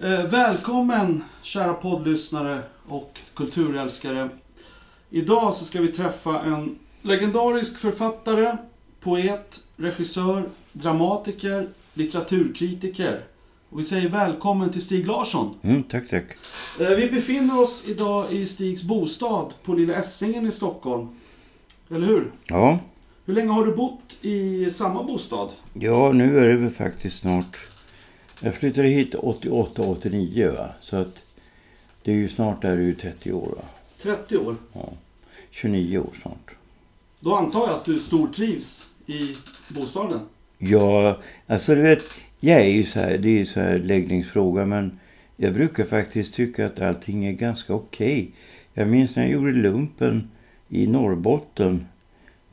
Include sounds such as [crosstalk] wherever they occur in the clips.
Eh, välkommen kära poddlyssnare och kulturälskare. Idag så ska vi träffa en legendarisk författare, poet, regissör, dramatiker, litteraturkritiker. Och vi säger välkommen till Stig Larsson. Mm, tack, tack. Eh, vi befinner oss idag i Stigs bostad på Lilla Essingen i Stockholm. Eller hur? Ja, Hur länge har du bott i samma bostad? ja, nu är det väl faktiskt snart... Jag flyttade hit 88-89 va. Så att det är ju snart är det ju 30 år va. 30 år. 29 år snart. Då antar jag att du stortrivs i bostaden. Ja, alltså du vet, jag är ju så här, det är ju så här läggningsfråga men jag brukar faktiskt tycka att allting är ganska okej. Jag minns när jag gjorde lumpen i Norrbotten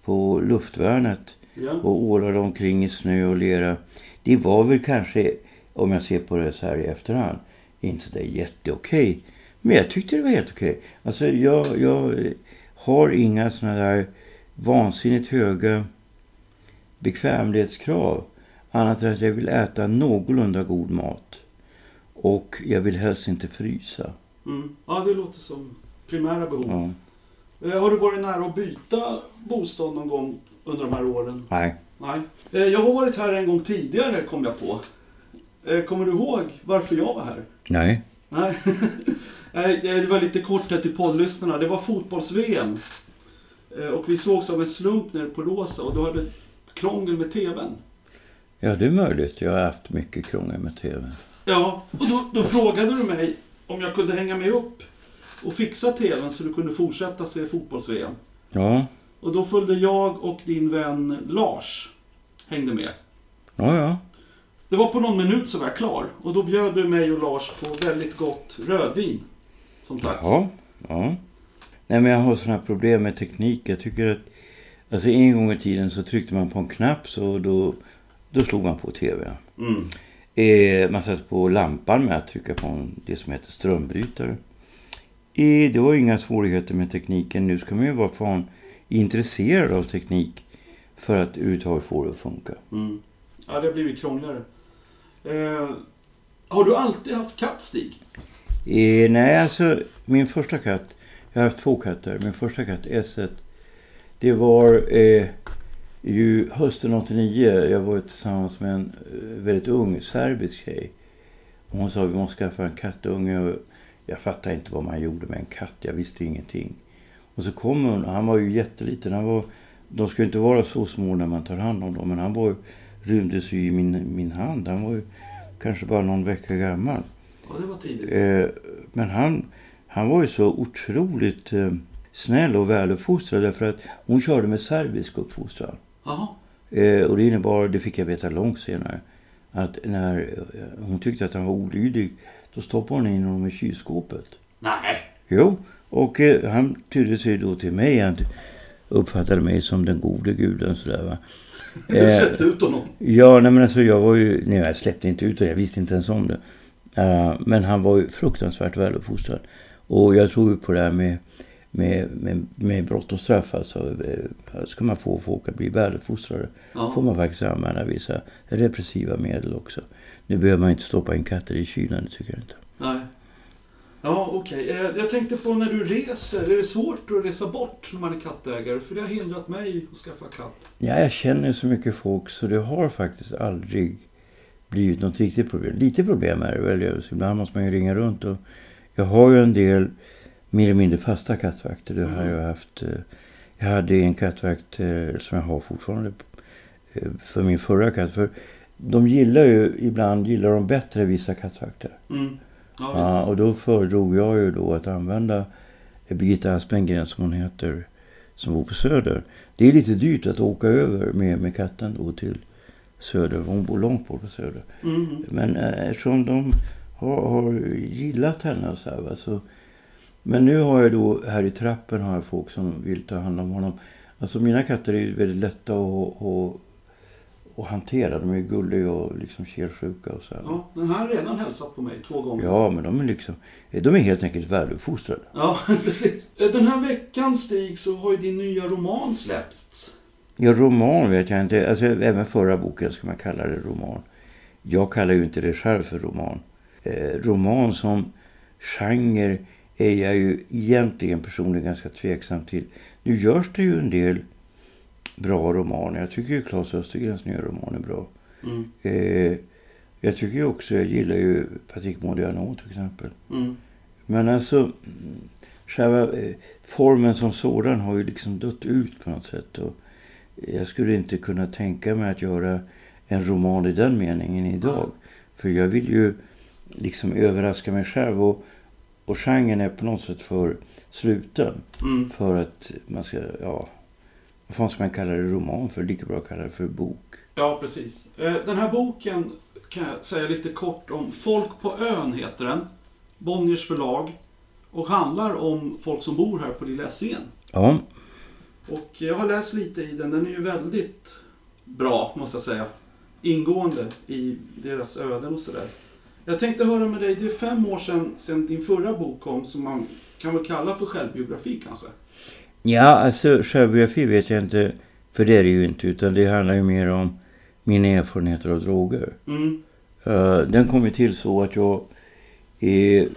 på luftvärnet Ja. och ålade omkring i snö och lera. Det var väl kanske, om jag ser på det så här i efterhand, inte så där jätteokej. Men jag tyckte det var helt okej. Alltså jag, jag har inga såna där vansinnigt höga bekvämlighetskrav. Annat än att jag vill äta någorlunda god mat. Och jag vill helst inte frysa. Mm. ja, det låter som primära behov. Ja. Eh, Har du varit nära att byta bostad någon gång under de här åren? Nej. Nej. Eh, Jag har varit här en gång tidigare kom jag på. Eh, Kommer du ihåg varför jag var här? Nej. Nej. [laughs] Det var lite kort här till poddlyssnarna. Det var fotbolls-VM. Eh, Och vi sågs av en slump nere på Rosa och då hade krångel med TVn. Ja, det är möjligt. Jag har haft mycket krångel med TV. Ja, och då, då frågade du mig om jag kunde hänga med upp och fixa TVn så du kunde fortsätta se fotbolls-VM. Ja, Och då följde jag och din vän Lars hängde med. ja, ja. Det var på någon minut så var jag klar. Och då bjöd du mig och Lars på väldigt gott rödvin. Som tack. Ja, ja. Nej, men jag har sådana problem med teknik. Jag tycker att... Alltså en gång i tiden så tryckte man på en knapp så då, då slog man på TV. Mm. Eh, man satte på lampan med att trycka på en, det som heter strömbrytare. Eh, det var inga svårigheter med tekniken. Nu ska man ju vara fan intresserad av teknik för att överhuvudtaget få det att funka. Mm. Ja, det har blivit krångligare. Eh, har du alltid haft katt, Stig? Eh, nej, alltså min första katt. Jag har haft två katter. Min första katt, Esset. Det var eh, ju hösten 89. Jag var tillsammans med en eh, väldigt ung serbisk tjej. Och hon sa vi måste skaffa en kattunge. Och jag fattade inte vad man gjorde med en katt. Jag visste ingenting. Och så kom hon. Han var ju jätteliten. Han var, de ska ju inte vara så små när man tar hand om dem. Men han var, ju- rymdes ju i min, min hand. Han var ju kanske bara någon vecka gammal. Ja, det var tidigt. Eh, men han, han var ju så otroligt eh, snäll och väluppfostrad därför att hon körde med serbisk uppfostran. Eh, och det innebar, det fick jag veta långt senare, att när eh, hon tyckte att han var olydig då stoppade hon in honom i kylskåpet. Nej. Jo, och eh, han tydde sig då till mig. Han uppfattade mig som den gode guden sådär va. Du Eh, släppte ut honom. Ja, nej men alltså jag var ju, nej jag släppte inte ut det, jag visste inte ens om det. Eh, men han var ju fruktansvärt väluppfostrad. Och jag tror ju på det här med, med, med, med brott och straff. Alltså, eh, ska man få folk att bli väluppfostrade får Ja. man faktiskt använda vissa repressiva medel också. Nu behöver man inte stoppa in katter i kylen, det tycker jag inte. Nej. Ja, okej. Eh, Jag tänkte på när du reser. Är det svårt att resa bort när man är kattägare? För det har hindrat mig att skaffa katt. Ja, jag känner så mycket folk så det har faktiskt aldrig blivit något riktigt problem. Lite problem är det väl. Så ibland måste man ju ringa runt. Och jag har ju en del mer eller mindre fasta kattvakter. Det har Mm. jag haft. eh, Jag hade en kattvakt eh, som jag har fortfarande för min förra katt. För de gillar ju, ibland gillar de bättre vissa kattvakter. Mm. Ja, Ja, och då föredrog jag ju då att använda Birgitta Aspengren som hon heter. Som bor på Söder. Det är lite dyrt att åka över med, med katten då till Söder. Hon bor långt bort på Söder. Mm. Men eh, eftersom de har, har gillat henne så här, va, så... Men nu har jag då, här i trappen har jag folk som vill ta hand om honom. Alltså mina katter är ju väldigt lätta att, att, att hantera. De är gulliga och liksom kelsjuka och så här. Ja, den här har redan hälsat på mig två gånger. Ja, men de är liksom, de är helt enkelt väluppfostrade. Ja, [laughs] precis. Den här veckan Stig så har ju din nya roman släppts. Ja, roman vet jag inte. Alltså, även förra boken ska man kalla det roman. Jag kallar ju inte det själv för roman. eh, roman som genre är jag ju egentligen personligen ganska tveksam till. Nu görs det ju en del bra romaner. Jag tycker ju Claes Östergrens nya roman är bra. Mm. Eh, jag tycker ju också, jag gillar ju Patrick Modiano till exempel. Mm. Men alltså, mm, själva eh, formen som sådan har ju liksom dött ut på något sätt. Och jag skulle inte kunna tänka mig att göra en roman i den meningen idag. För jag vill ju liksom överraska mig själv. Och, och genren är på något sätt för sluten. Mm. För att man ska, ja, vad fan ska man kalla det roman för? Lika bra att kalla det för bok. Ja, precis. Eh, Den här boken kan jag säga lite kort om. Folk på ön heter den. Bonniers förlag. Och handlar om folk som bor här på Lilla Essingen. Ja, Och jag har läst lite i den. Den är ju väldigt bra, måste jag säga. Ingående i deras öden och sådär. Jag tänkte höra med dig, det är fem år sedan, sedan din förra bok kom som man kan väl kalla för självbiografi kanske? Ja alltså självbiografi vet jag inte. För det är det ju inte. Utan det handlar ju mer om mina erfarenheter av droger. Mm. Eh, den kom ju till så att jag eh,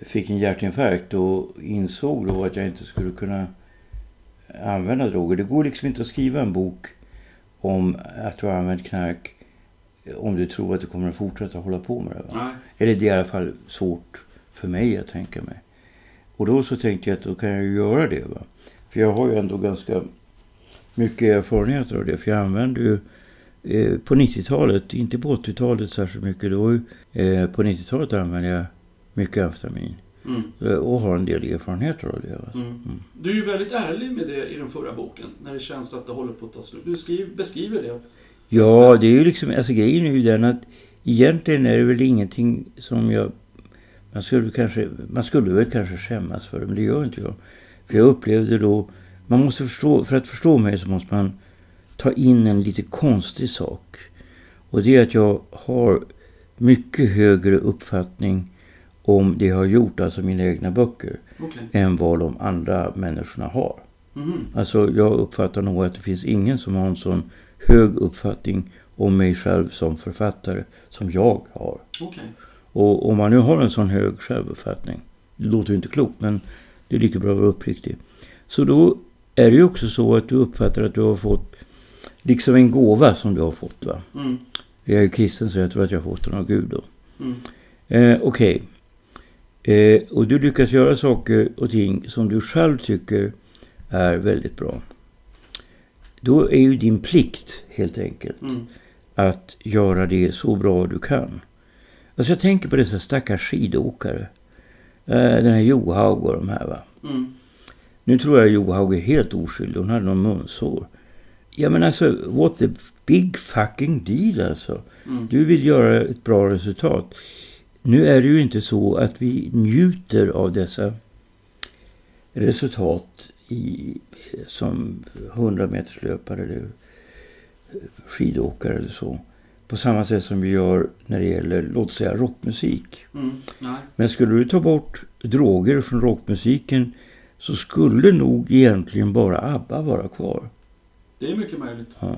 fick en hjärtinfarkt och insåg då att jag inte skulle kunna använda droger. Det går liksom inte att skriva en bok om att du har använt knark om du tror att du kommer att fortsätta hålla på med det. Va? Nej. Eller det är i alla fall svårt för mig att tänka mig. Och då så tänkte jag att då kan jag ju göra det. Va? För jag har ju ändå ganska mycket erfarenheter av det. För jag använde ju eh, på 90-talet, inte på 80-talet särskilt mycket. Då, eh, på 90-talet använde jag mycket amfetamin. Mm. Eh, Och har en del erfarenheter av det. Alltså. Mm. Du är ju väldigt ärlig med det i den förra boken. När det känns att det håller på att ta slut. Du skriver, beskriver det. Ja, det är ju liksom, alltså grejen är ju den att egentligen är det väl ingenting som jag, man skulle kanske, man skulle väl kanske skämmas för det, men det gör inte jag. För jag upplevde då, man måste förstå, för att förstå mig så måste man ta in en lite konstig sak. Och det är att jag har mycket högre uppfattning om det jag har gjort, alltså mina egna böcker, Okej. än vad de andra människorna har. Mhm. Alltså jag uppfattar nog att det finns ingen som har en sån hög uppfattning om mig själv som författare som jag har. Okej. Och om man nu har en sån hög självuppfattning, det låter ju inte klokt men det är lika bra att vara uppriktig. Så då är det ju också så att du uppfattar att du har fått liksom en gåva som du har fått va. Mm. Jag är ju kristen så jag tror att jag har fått den av Gud då. Mm. Eh, Okej. Eh, och du lyckas göra saker och ting som du själv tycker är väldigt bra. Då är ju din plikt helt enkelt Mm. att göra det så bra du kan. Alltså jag tänker på dessa stackars skidåkare. Eh, den här Johaug och de här va. Mm. Nu tror jag Johaug är helt oskyldig. Hon hade någon munsår. Ja men alltså, what the big fucking deal alltså. Mm. Du vill göra ett bra resultat. Nu är det ju inte så att vi njuter av dessa resultat i, som 100 meterslöpare eller skidåkare eller så. På samma sätt som vi gör när det gäller, låt säga rockmusik. Mm. Men skulle du ta bort droger från rockmusiken så skulle nog egentligen bara ABBA vara kvar. Det är mycket möjligt. Ja.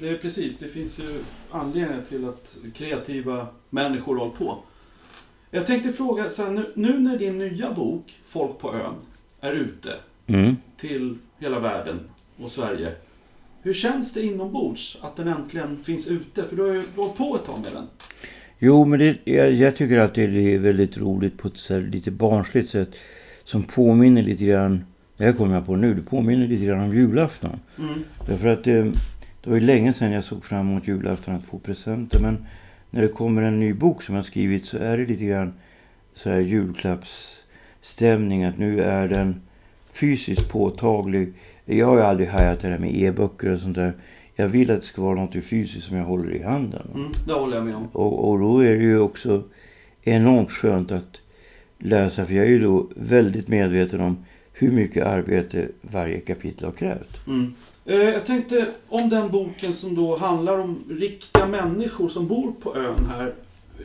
Det är precis, det finns ju anledningar till att kreativa människor håller på. Jag tänkte fråga, så här, nu, nu när din nya bok, Folk på ön, är ute Mm. till hela världen och Sverige. Hur känns det inombords att den äntligen finns ute? För du har ju hållit på ett tag med den. Jo, men det, jag, jag tycker att det är väldigt roligt på ett så här lite barnsligt sätt. Som påminner lite grann, det här kommer jag på nu, det påminner lite grann om julafton. Mm. Därför att det, det var ju länge sedan jag såg fram emot julafton att få presenter. Men när det kommer en ny bok som jag skrivit så är det lite grann så här julklappsstämning. Att nu är den fysiskt påtaglig. Jag har ju aldrig hajat det där med e-böcker och sånt där. Jag vill att det ska vara något fysiskt som jag håller i handen. Mm, det håller jag med om. Och, och då är det ju också enormt skönt att läsa. För jag är ju då väldigt medveten om hur mycket arbete varje kapitel har krävt. Mm. Eh, jag tänkte om den boken som då handlar om riktiga människor som bor på ön här.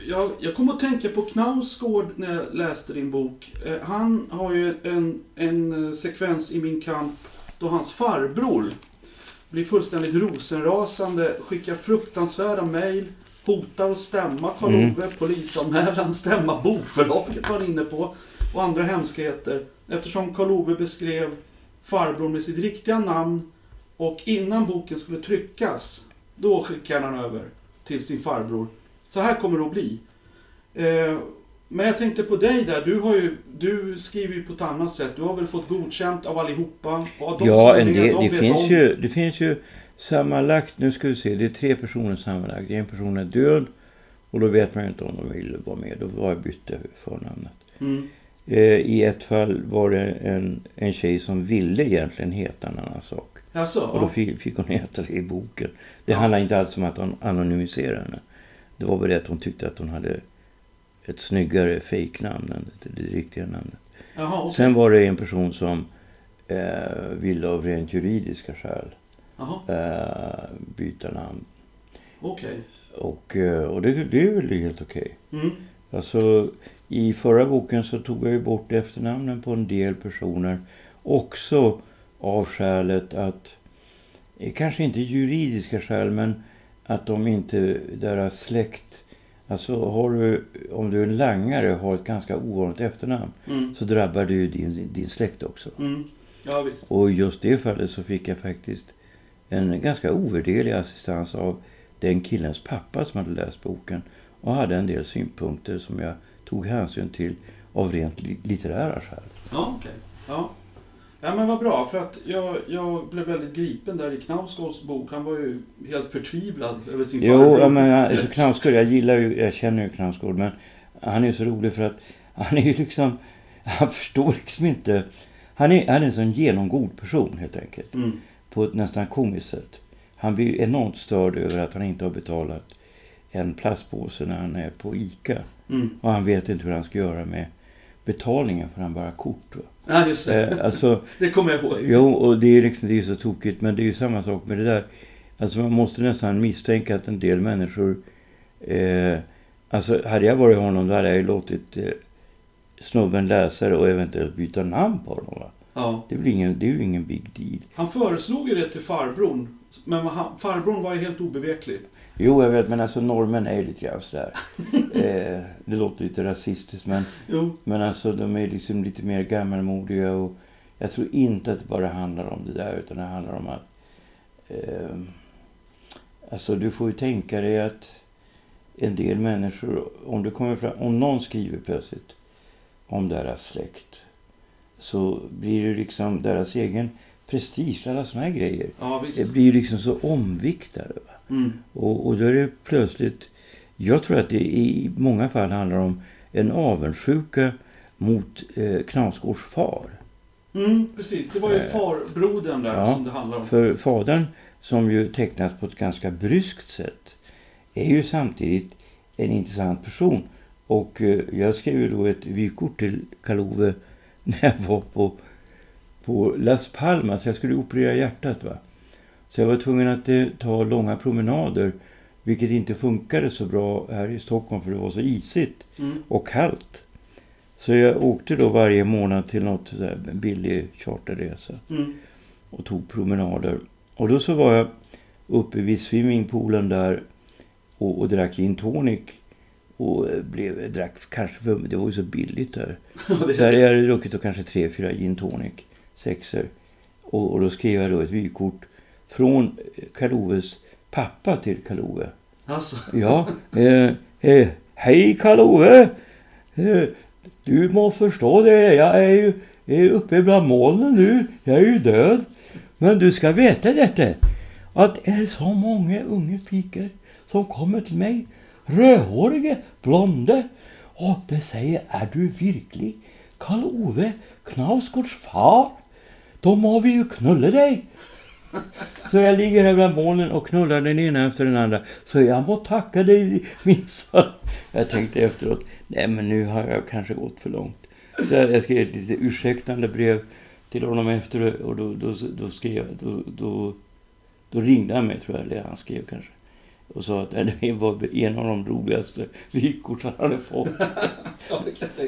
Jag, jag kom att tänka på Knausgård när jag läste din bok. Eh, han har ju en, en sekvens i Min kamp då hans farbror blir fullständigt rosenrasande, skickar fruktansvärda mejl, Fota och stämma Karl-Ove, polisanmälan, stämma bokförlaget var han inne på. Och andra hemskheter. Eftersom Karl-Ove beskrev farbror med sitt riktiga namn. Och innan boken skulle tryckas, då skickade han över till sin farbror. Så här kommer det att bli. Eh, men jag tänkte på dig där. Du, har ju, du skriver ju på ett annat sätt. Du har väl fått godkänt av allihopa? Av Ja, en del, de det, finns om. ju, det finns ju sammanlagt, nu ska vi se, det är tre personer sammanlagt. En person är död och då vet man ju inte om de vill vara med. Då var jag bytte förnamnet. Mm. Eh, I ett fall var det en, en tjej som ville egentligen heta en annan sak. Alltså, Och då fick, fick hon heta det i boken. Det Ja. handlar inte alls om att hon anonymiserade henne. Det var bara det att hon tyckte att hon hade ett snyggare fejknamn än det, det riktiga namnet. Jaha, okej. Sen var det en person som eh, ville av rent juridiska skäl eh, byta namn. okej. Och, eh, och det, det är väl helt okej. Mm. Alltså, I förra boken så tog jag ju bort efternamnen på en del personer. Också av skälet att, eh, kanske inte juridiska skäl, men att de inte, deras släkt, alltså har du, om du är en langare och har ett ganska ovanligt efternamn Mm. så drabbar det ju din, din släkt också. Mm. Ja, visst. Och just det fallet så fick jag faktiskt en ganska ovärderlig assistans av den killens pappa som hade läst boken och hade en del synpunkter som jag tog hänsyn till av rent li- litterära skäl. Ja, okej. Ja. Ja, men vad bra. För att jag, jag blev väldigt gripen där i Knausgårds bok. Han var ju helt förtvivlad över sin Jo, farbror. ja, men alltså Knausgård, jag gillar ju, jag känner ju Knausgård, men han är ju så rolig för att han är ju liksom, han förstår liksom inte, han är, han är en sån genomgod person helt enkelt. Mm. på ett nästan komiskt sätt. Han blir enormt störd över att han inte har betalat en plastpåse när han är på ICA. Mm. Och han vet inte hur han ska göra med betalningen för han bara kort. Va? Ja, just det. Eh, alltså, [laughs] det kommer jag ihåg. jo, och det är liksom det är så tokigt. Men det är ju samma sak med det där. Alltså man måste nästan misstänka att en del människor... Eh, alltså hade jag varit honom då hade jag ju låtit eh, snubben läsa det och eventuellt byta namn på honom. Va? Ja. Det är väl ingen, det är ju ingen big deal. Han föreslog ju det till farbrorn. Men han, farbrorn var ju helt obeveklig. Jo, jag vet, men alltså norrmän är lite grann sådär. [laughs] eh, det låter lite rasistiskt, men, Jo. men alltså de är liksom lite mer gammalmodiga och jag tror inte att det bara handlar om det där, utan det handlar om att eh, alltså du får ju tänka dig att en del människor, om det kommer fram, om någon skriver plötsligt om deras släkt, så blir det liksom deras egen prestige, alla såna här grejer. Ja, Det visst. blir liksom så omviktade. Va? Mm. Och, och då är det plötsligt... Jag tror att det i många fall handlar om en avundsjuka mot eh, Knausgårds far. Mm, precis. Det var ju Eh, farbrodern där ja, som det handlar om. För fadern, som ju tecknas på ett ganska bryskt sätt, är ju samtidigt en intressant person. Och eh, jag skrev ju då ett vykort till Karl-Ove [laughs] när jag var på, på Las Palmas. Jag skulle operera hjärtat. va. Så jag var tvungen att eh, ta långa promenader. Vilket inte funkade så bra här i Stockholm för det var så isigt Mm. och kallt. Så jag åkte då varje månad till något sådär billig charterresa Mm. och tog promenader. Och då så var jag uppe vid swimmingpoolen där och, och drack gin tonic. Och eh, blev, drack kanske för, det var ju så billigt där. [laughs] Så hade jag druckit då kanske tre, fyra gin tonic, sexer. Och, och då skrev jag då ett vykort från Karl-Oves pappa till Karl-Ove. alltså. Ja, eh, eh, hej Karl-Ove! Eh, du må förstå det, jag är ju är uppe bland molnen nu. Jag är ju död. Men du ska veta detta. Att det är så många unga pikor som kommer till mig. Rödhåriga, blonda. Och de säger, är du virkelig Karl-Ove Knausgårds far? Då må vi ju knulla dig. [laughs] Så jag ligger här bland molnen och knullar den ena efter den andra. Så jag må tacka dig minsann. Jag tänkte efteråt, nej men nu har jag kanske gått för långt. Så jag skrev ett lite ursäktande brev till honom efter och då, då, då skrev jag, då, då, då ringde han mig tror jag, eller han skrev kanske. Och sa att det var en av de roligaste vykort han hade fått. [laughs] Ja, det kan jag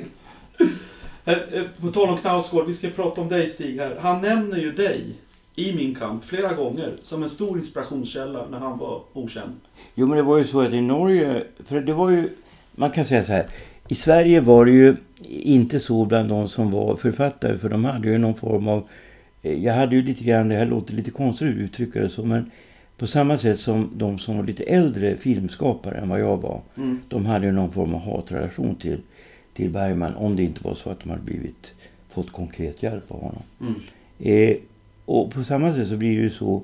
eh, eh, På tal om Knausgård, vi ska prata om dig Stig här. Han nämner ju dig i min kamp flera gånger som en stor inspirationskälla när han var okänd. Jo, men det var ju så att i Norge, för det var ju, man kan säga så här. I Sverige var det ju inte så bland de som var författare, för de hade ju någon form av, eh, jag hade ju lite grann, det här låter lite konstigt att uttrycka det så, men på samma sätt som de som var lite äldre filmskapare än vad jag var, Mm. de hade ju någon form av hatrelation till, till Bergman, om det inte var så att de hade blivit, fått konkret hjälp av honom. Mm. Eh, och på samma sätt så blir det ju så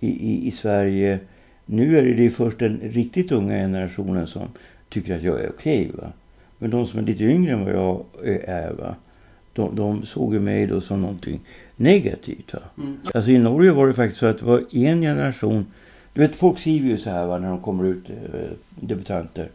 i, i, i Sverige. Nu är det ju först den riktigt unga generationen som tycker att jag är okej. va. Men de som är lite yngre än vad jag är, va? De, de såg ju mig då som någonting negativt. Va? Mm. Alltså i Norge var det faktiskt så att det var en generation. Du vet folk skriver ju så här va, när de kommer ut, eh, debutanter.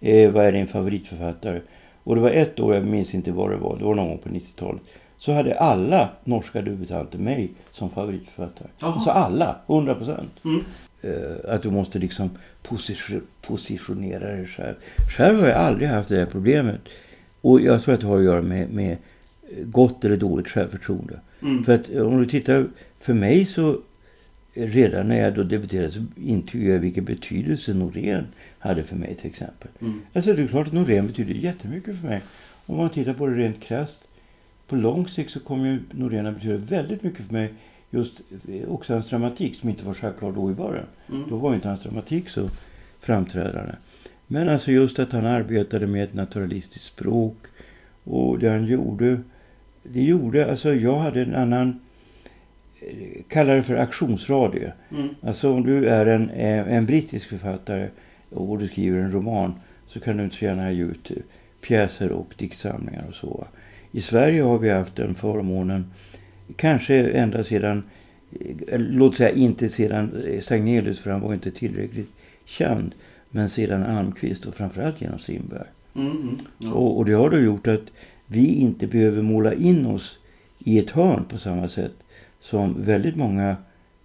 Eh, vad är din favoritförfattare? Och det var ett år, jag minns inte vad det var, det var någon gång på 90-talet. Så hade alla norska debutanter mig som favoritförfattare. Jaha. Alltså alla, 100 procent. Mm. Eh, att du måste liksom position, positionera dig själv. Själv har jag aldrig haft det här problemet. Och jag tror att det har att göra med, med gott eller dåligt självförtroende. Mm. För att om du tittar, för mig så redan när jag då debuterade så intygade jag vilken betydelse Norén hade för mig till exempel. Mm. Alltså det är klart att Norén betyder jättemycket för mig. Om man tittar på det rent krasst. På lång sikt så kommer ju Norén att betyda väldigt mycket för mig. Just eh, också hans dramatik som inte var självklar då i början. Mm. Då var inte hans dramatik så framträdande. Men alltså just att han arbetade med ett naturalistiskt språk. Och det han gjorde. Det gjorde, alltså jag hade en annan, eh, kalla det för aktionsradie. Mm. Alltså om du är en, eh, en brittisk författare och du skriver en roman så kan du inte så gärna ge ut pjäser och diktsamlingar och så. I Sverige har vi haft den förmånen, kanske ända sedan, låt säga inte sedan eh, Stagnelius för han var inte tillräckligt känd, men sedan Almqvist och framförallt genom Strindberg. Mm. Mm. Ja. Och, och det har då gjort att vi inte behöver måla in oss i ett hörn på samma sätt som väldigt många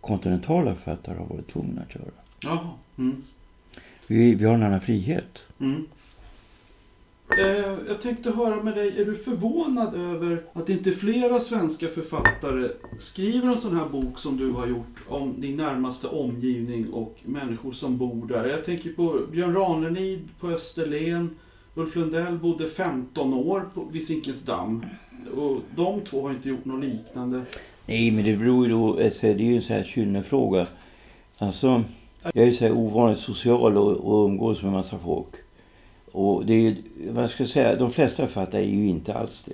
kontinentala författare har varit tvungna att göra. Jaha. Mm. Vi, vi har en annan frihet. Eh, jag tänkte höra med dig, är du förvånad över att inte flera svenska författare skriver en sån här bok som du har gjort om din närmaste omgivning och människor som bor där? Jag tänker på Björn Ranelid på Österlen. Ulf Lundell bodde 15 år på, vid Zinkensdamm. Och de två har inte gjort något liknande. Nej, men det beror ju då, alltså, det är ju en sån här kynnefråga. Alltså, jag är ju så här ovanligt social och, och umgås med massa folk. Och det är ju, vad ska jag säga, de flesta författare är ju inte alls det.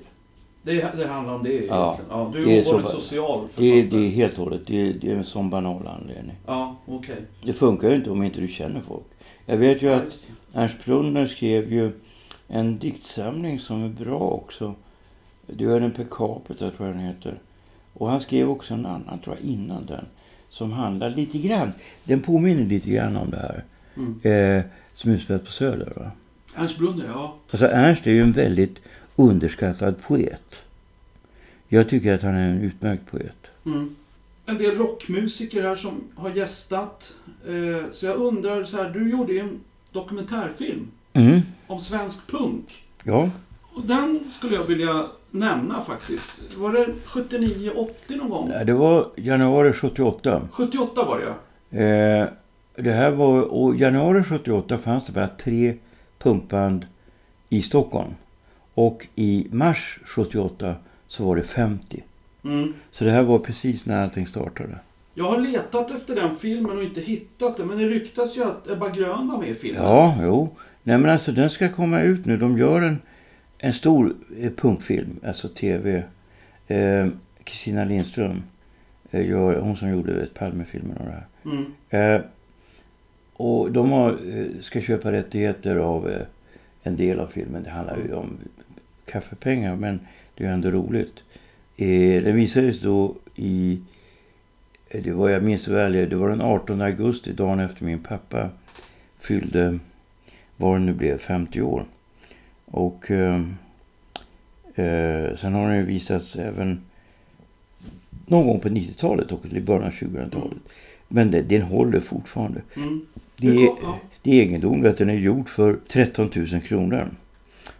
Det, det handlar om det egentligen. Ja, Ja, du det är bara- social Det är, författare. det är helt och hållet, det är, det är en sån banal anledning. Ja, okej. Det funkar ju inte om inte du känner folk. Jag vet ju att det. Ernst Brunner skrev ju en diktsamling som är bra också. Döden per capita tror jag den heter. Och han skrev också en annan tror jag innan den. Som handlar lite grann, den påminner lite grann om det här. Mm. Eh, som utspelas på Söder. Va? Ernst Brunner, ja. Alltså Ernst är ju en väldigt underskattad poet. Jag tycker att han är en utmärkt poet. Mm. En del rockmusiker här som har gästat. Eh, så jag undrar så här, du gjorde ju en dokumentärfilm Mm. om svensk punk. Ja, Och den skulle jag vilja nämna faktiskt. Var det 79, 80 någon gång? det var januari 78. 78 var det ja. Eh, det här var, och januari 78 fanns det bara tre punkband i Stockholm. Och i mars 78 så var det 50. Mm. Så det här var precis när allting startade. Jag har letat efter den filmen och inte hittat den. Men det ryktas ju att Ebba Grön var med i filmen. Ja, jo. Nej men alltså den ska komma ut nu. De gör en, en stor eh, punkfilm, alltså tv. Eh, Kristina Lindström, eh, gör, hon som gjorde vet, Palmefilmen och det här. Mm. Och de har, eh, ska köpa rättigheter av eh, en del av filmen. Det handlar ju om kaffepengar men det är ändå roligt. Eh, den visades då i, det var jag minns väl, det var den 18 augusti, dagen efter min pappa fyllde, vad det nu blev, 50 år. Och eh, eh, sen har den ju visats även någon gång på 90-talet och i början av 2000-talet. Men det, den håller fortfarande. Mm. Det är, det är egendomligt att den är gjord för 13 000 kronor.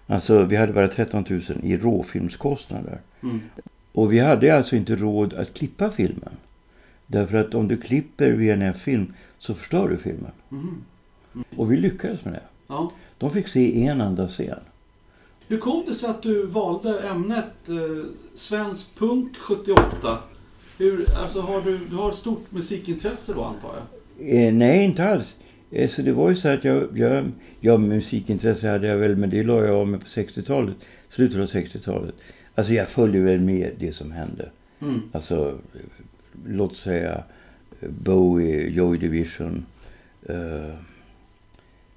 Alltså vi hade bara 13 000 i råfilmskostnader. Mm. Och vi hade alltså inte råd att klippa filmen. Därför att om du klipper VNF-film så förstör du filmen. Mhm. Och vi lyckades med det. Ja. De fick se en enda scen. Hur kom det sig att du valde ämnet eh, svensk punk 78? Hur, alltså har du, du har ett stort musikintresse då antar jag? Eh, nej, inte alls. Eh, så det var ju så att jag, jag, ja, musikintresse hade jag väl, men det la jag av med på 60-talet. Slutet av 60-talet. Alltså jag följde väl med det som hände. Mm. Alltså, låt säga eh, Bowie, Joy Division, eh,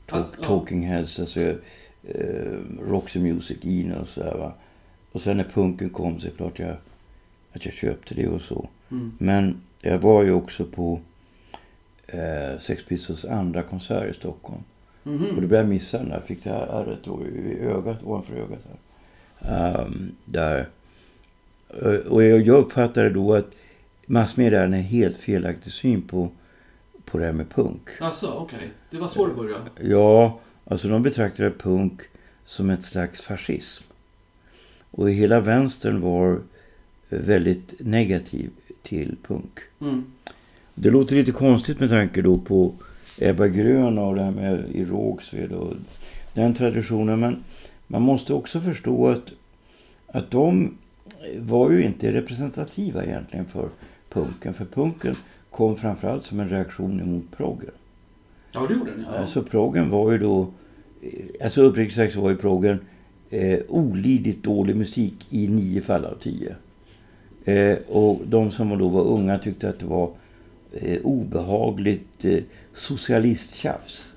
talk. Talking Heads, alltså eh, Roxy Music, Ina och sådär va. Och sen när punken kom så är det klart jag, att jag köpte det och så. Mm. Men jag var ju också på eh, Sex Pistols andra konsert i Stockholm. Mhm. Och då blev jag missa den där. Fick det här ärret då i ögat, ovanför ögat. Här. Ehm, där. Eh, Och jag jag uppfattade då att massmedia hade en helt felaktig syn på, på det här med punk. Alltså, okej. Det var så det började? Ja, alltså de betraktade punk som ett slags fascism. Och hela vänstern var väldigt negativ till punk. Mm. Det låter lite konstigt med tanke då på Ebba Grön och det här med i Rågsved och den traditionen. Men man måste också förstå att, att de var ju inte representativa egentligen för punken. För punken kom framförallt som en reaktion emot proggen. Ja, det gjorde den ja. Alltså proggen var ju då, alltså uppriktigt sagt så var ju proggen eh, olidligt dålig musik i nio fall av tio. Eh, och de som då var unga tyckte att det var obehagligt eh, socialisttjafs.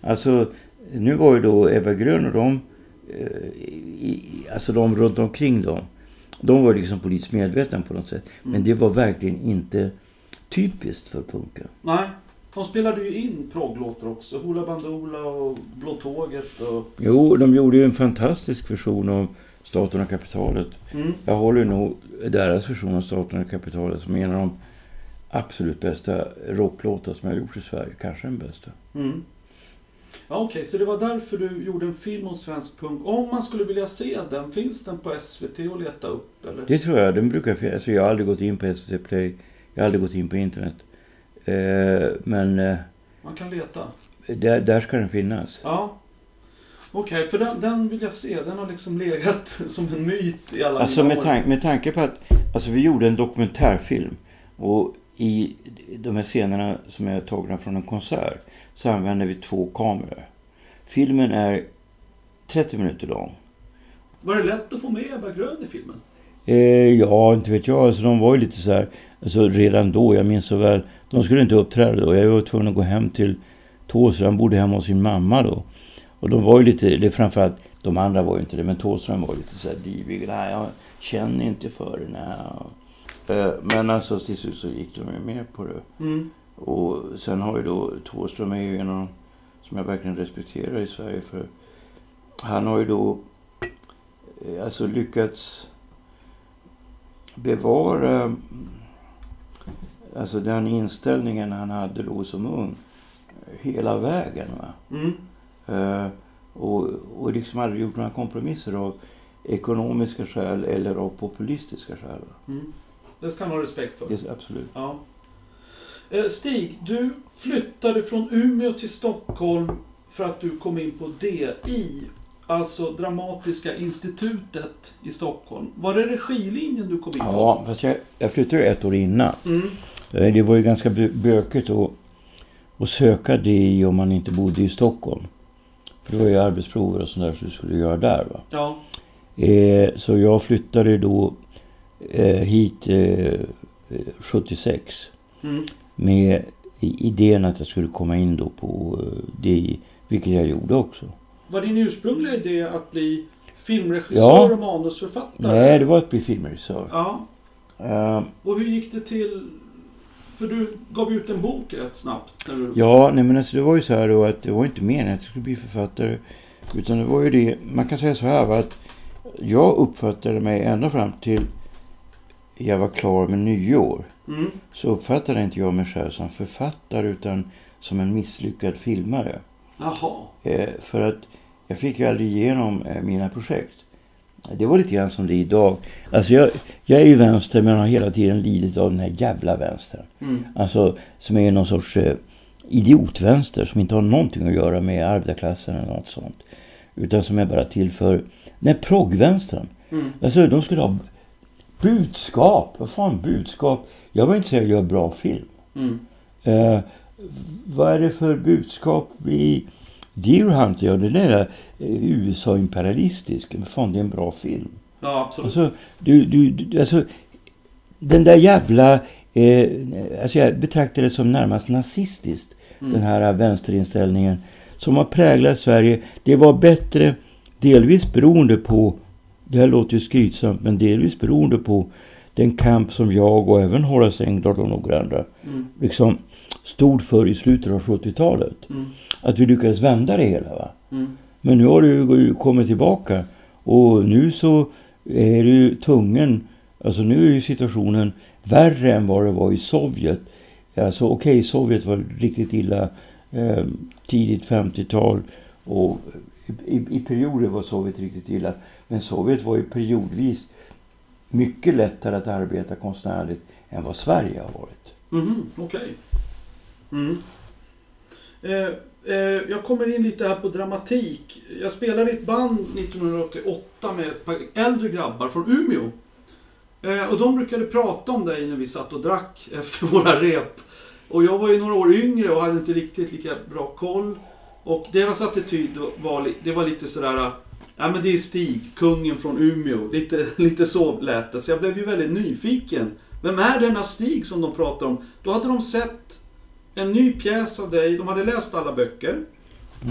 Alltså, nu var ju då Ebba Grön och de, eh, alltså de runt omkring dem, de var liksom politiskt medvetna på något sätt. Men Mm. det var verkligen inte typiskt för punken. Nej, de spelade ju in progglåtar också. Hoola Bandoola och Blå Tåget och... Jo, de gjorde ju en fantastisk version av Staten och kapitalet. Mm. Jag håller nog deras version av Staten och kapitalet som en av de absolut bästa rocklåtar som jag gjort i Sverige. Kanske den bästa. Mm. Ja, okej, så det var därför du gjorde en film om svensk punk. Om man skulle vilja se den, finns den på SVT att leta upp eller? Det tror jag. Den brukar finnas. Alltså, jag har aldrig gått in på SVT Play. Jag har aldrig gått in på internet. Eh, men eh, Man kan leta. där, där ska den finnas. Ja. Okej, för den, den vill jag se. Den har liksom legat [laughs] som en myt i alla Alltså mina med, år. tank, med tanke på att alltså, vi gjorde en dokumentärfilm. Och i de här scenerna som är tagna från en konsert så använder vi två kameror. Filmen är 30 minuter lång. Var det lätt att få med Ebba Grön i filmen? Eh, ja, inte vet jag. Alltså, de var ju lite så här, alltså, redan då, jag minns så väl. De skulle inte uppträda då. Jag var tvungen att gå hem till Thåström. Han bodde hemma hos sin mamma då. Och de var ju lite, det framförallt, de andra var ju inte det, men Thåström var lite så här divig. Nej, jag känner inte för det. Nej. Eh, Men alltså till slut så gick de ju med på det. Mm. Och sen har ju då Thåström är ju en av som jag verkligen respekterar i Sverige för han har ju då eh, alltså lyckats bevara alltså den inställningen han hade då som ung hela vägen. Va? Mm. Eh, och, och liksom aldrig gjort några kompromisser av ekonomiska skäl eller av populistiska skäl. Mm. Det ska han ha respekt för. Är absolut. Ja. Eh, Stig, du flyttade från Umeå till Stockholm för att du kom in på DI, alltså Dramatiska institutet i Stockholm. Var det regilinjen du kom in på? Ja, fast jag, jag flyttade ett år innan. Mm. Eh, Det var ju ganska bö- bökigt att, att söka det om man inte bodde i Stockholm. För det var ju arbetsprover och sånt där som du skulle göra där. Va? Ja. Eh, så jag flyttade då hit eh, eh, 76 Mm. med idén att jag skulle komma in då på eh, det, vilket jag gjorde också. Var din ursprungliga idé att bli filmregissör Ja. och manusförfattare? Nej, det var att bli filmregissör. Ja. Eh, Och hur gick det till? För du gav ut en bok rätt snabbt. Du... Ja, nej men alltså det var ju så här då att det var inte meningen att jag skulle bli författare. Utan det var ju det, man kan säga så här va, att jag uppfattade mig ända fram till jag var klar med nyår. Mm. Så uppfattade inte jag mig själv som författare utan som en misslyckad filmare. Eh, för att jag fick ju aldrig igenom eh, mina projekt. Det var lite grann som det är idag. Alltså jag, jag är ju vänster men har hela tiden lidit av den här jävla vänstern. Mm. Alltså som är någon sorts eh, idiotvänster som inte har någonting att göra med arbetarklassen eller något sånt. Utan som är bara till för den proggvänstern. Mm. Alltså de skulle ha budskap. Vad fan budskap? Jag var inte säga att göra bra film. Mm. Eh, vad är det för budskap i Deer Hunter? Ja, den där eh, USA-imperialistisk. Men fan, det är en bra film. Ja, absolut. Alltså, du, du, du, alltså, den där jävla... Eh, alltså jag betraktar det som närmast nazistiskt. Mm. Den här vänsterinställningen som har präglat Sverige. Det var bättre, delvis beroende på, det här låter ju skrytsamt, men delvis beroende på den kamp som jag och även Horace Engdahl och några andra Mm. liksom stod för i slutet av 70-talet. Mm. Att vi lyckades vända det hela. Va? Mm. Men nu har det ju kommit tillbaka. Och nu så är du ju tvungen, alltså nu är ju situationen värre än vad det var i Sovjet. Alltså okej, Sovjet var riktigt illa eh, tidigt 50-tal och i, i, i perioder var Sovjet riktigt illa. Men Sovjet var ju periodvis mycket lättare att arbeta konstnärligt än vad Sverige har varit. Mhm, okej. Mm. Eh, eh, jag kommer in lite här på dramatik. Jag spelade i ett band 1988 med ett par äldre grabbar från Umeå. Eh, och de brukade prata om dig när vi satt och drack [laughs] efter våra rep. Och jag var ju några år yngre och hade inte riktigt lika bra koll. Och deras attityd var, det var lite sådär... Ja men det är Stig, kungen från Umeå. Lite, [laughs] lite så lät det. Så jag blev ju väldigt nyfiken. Vem är denna Stig som de pratar om? Då hade de sett en ny pjäs av dig. De hade läst alla böcker.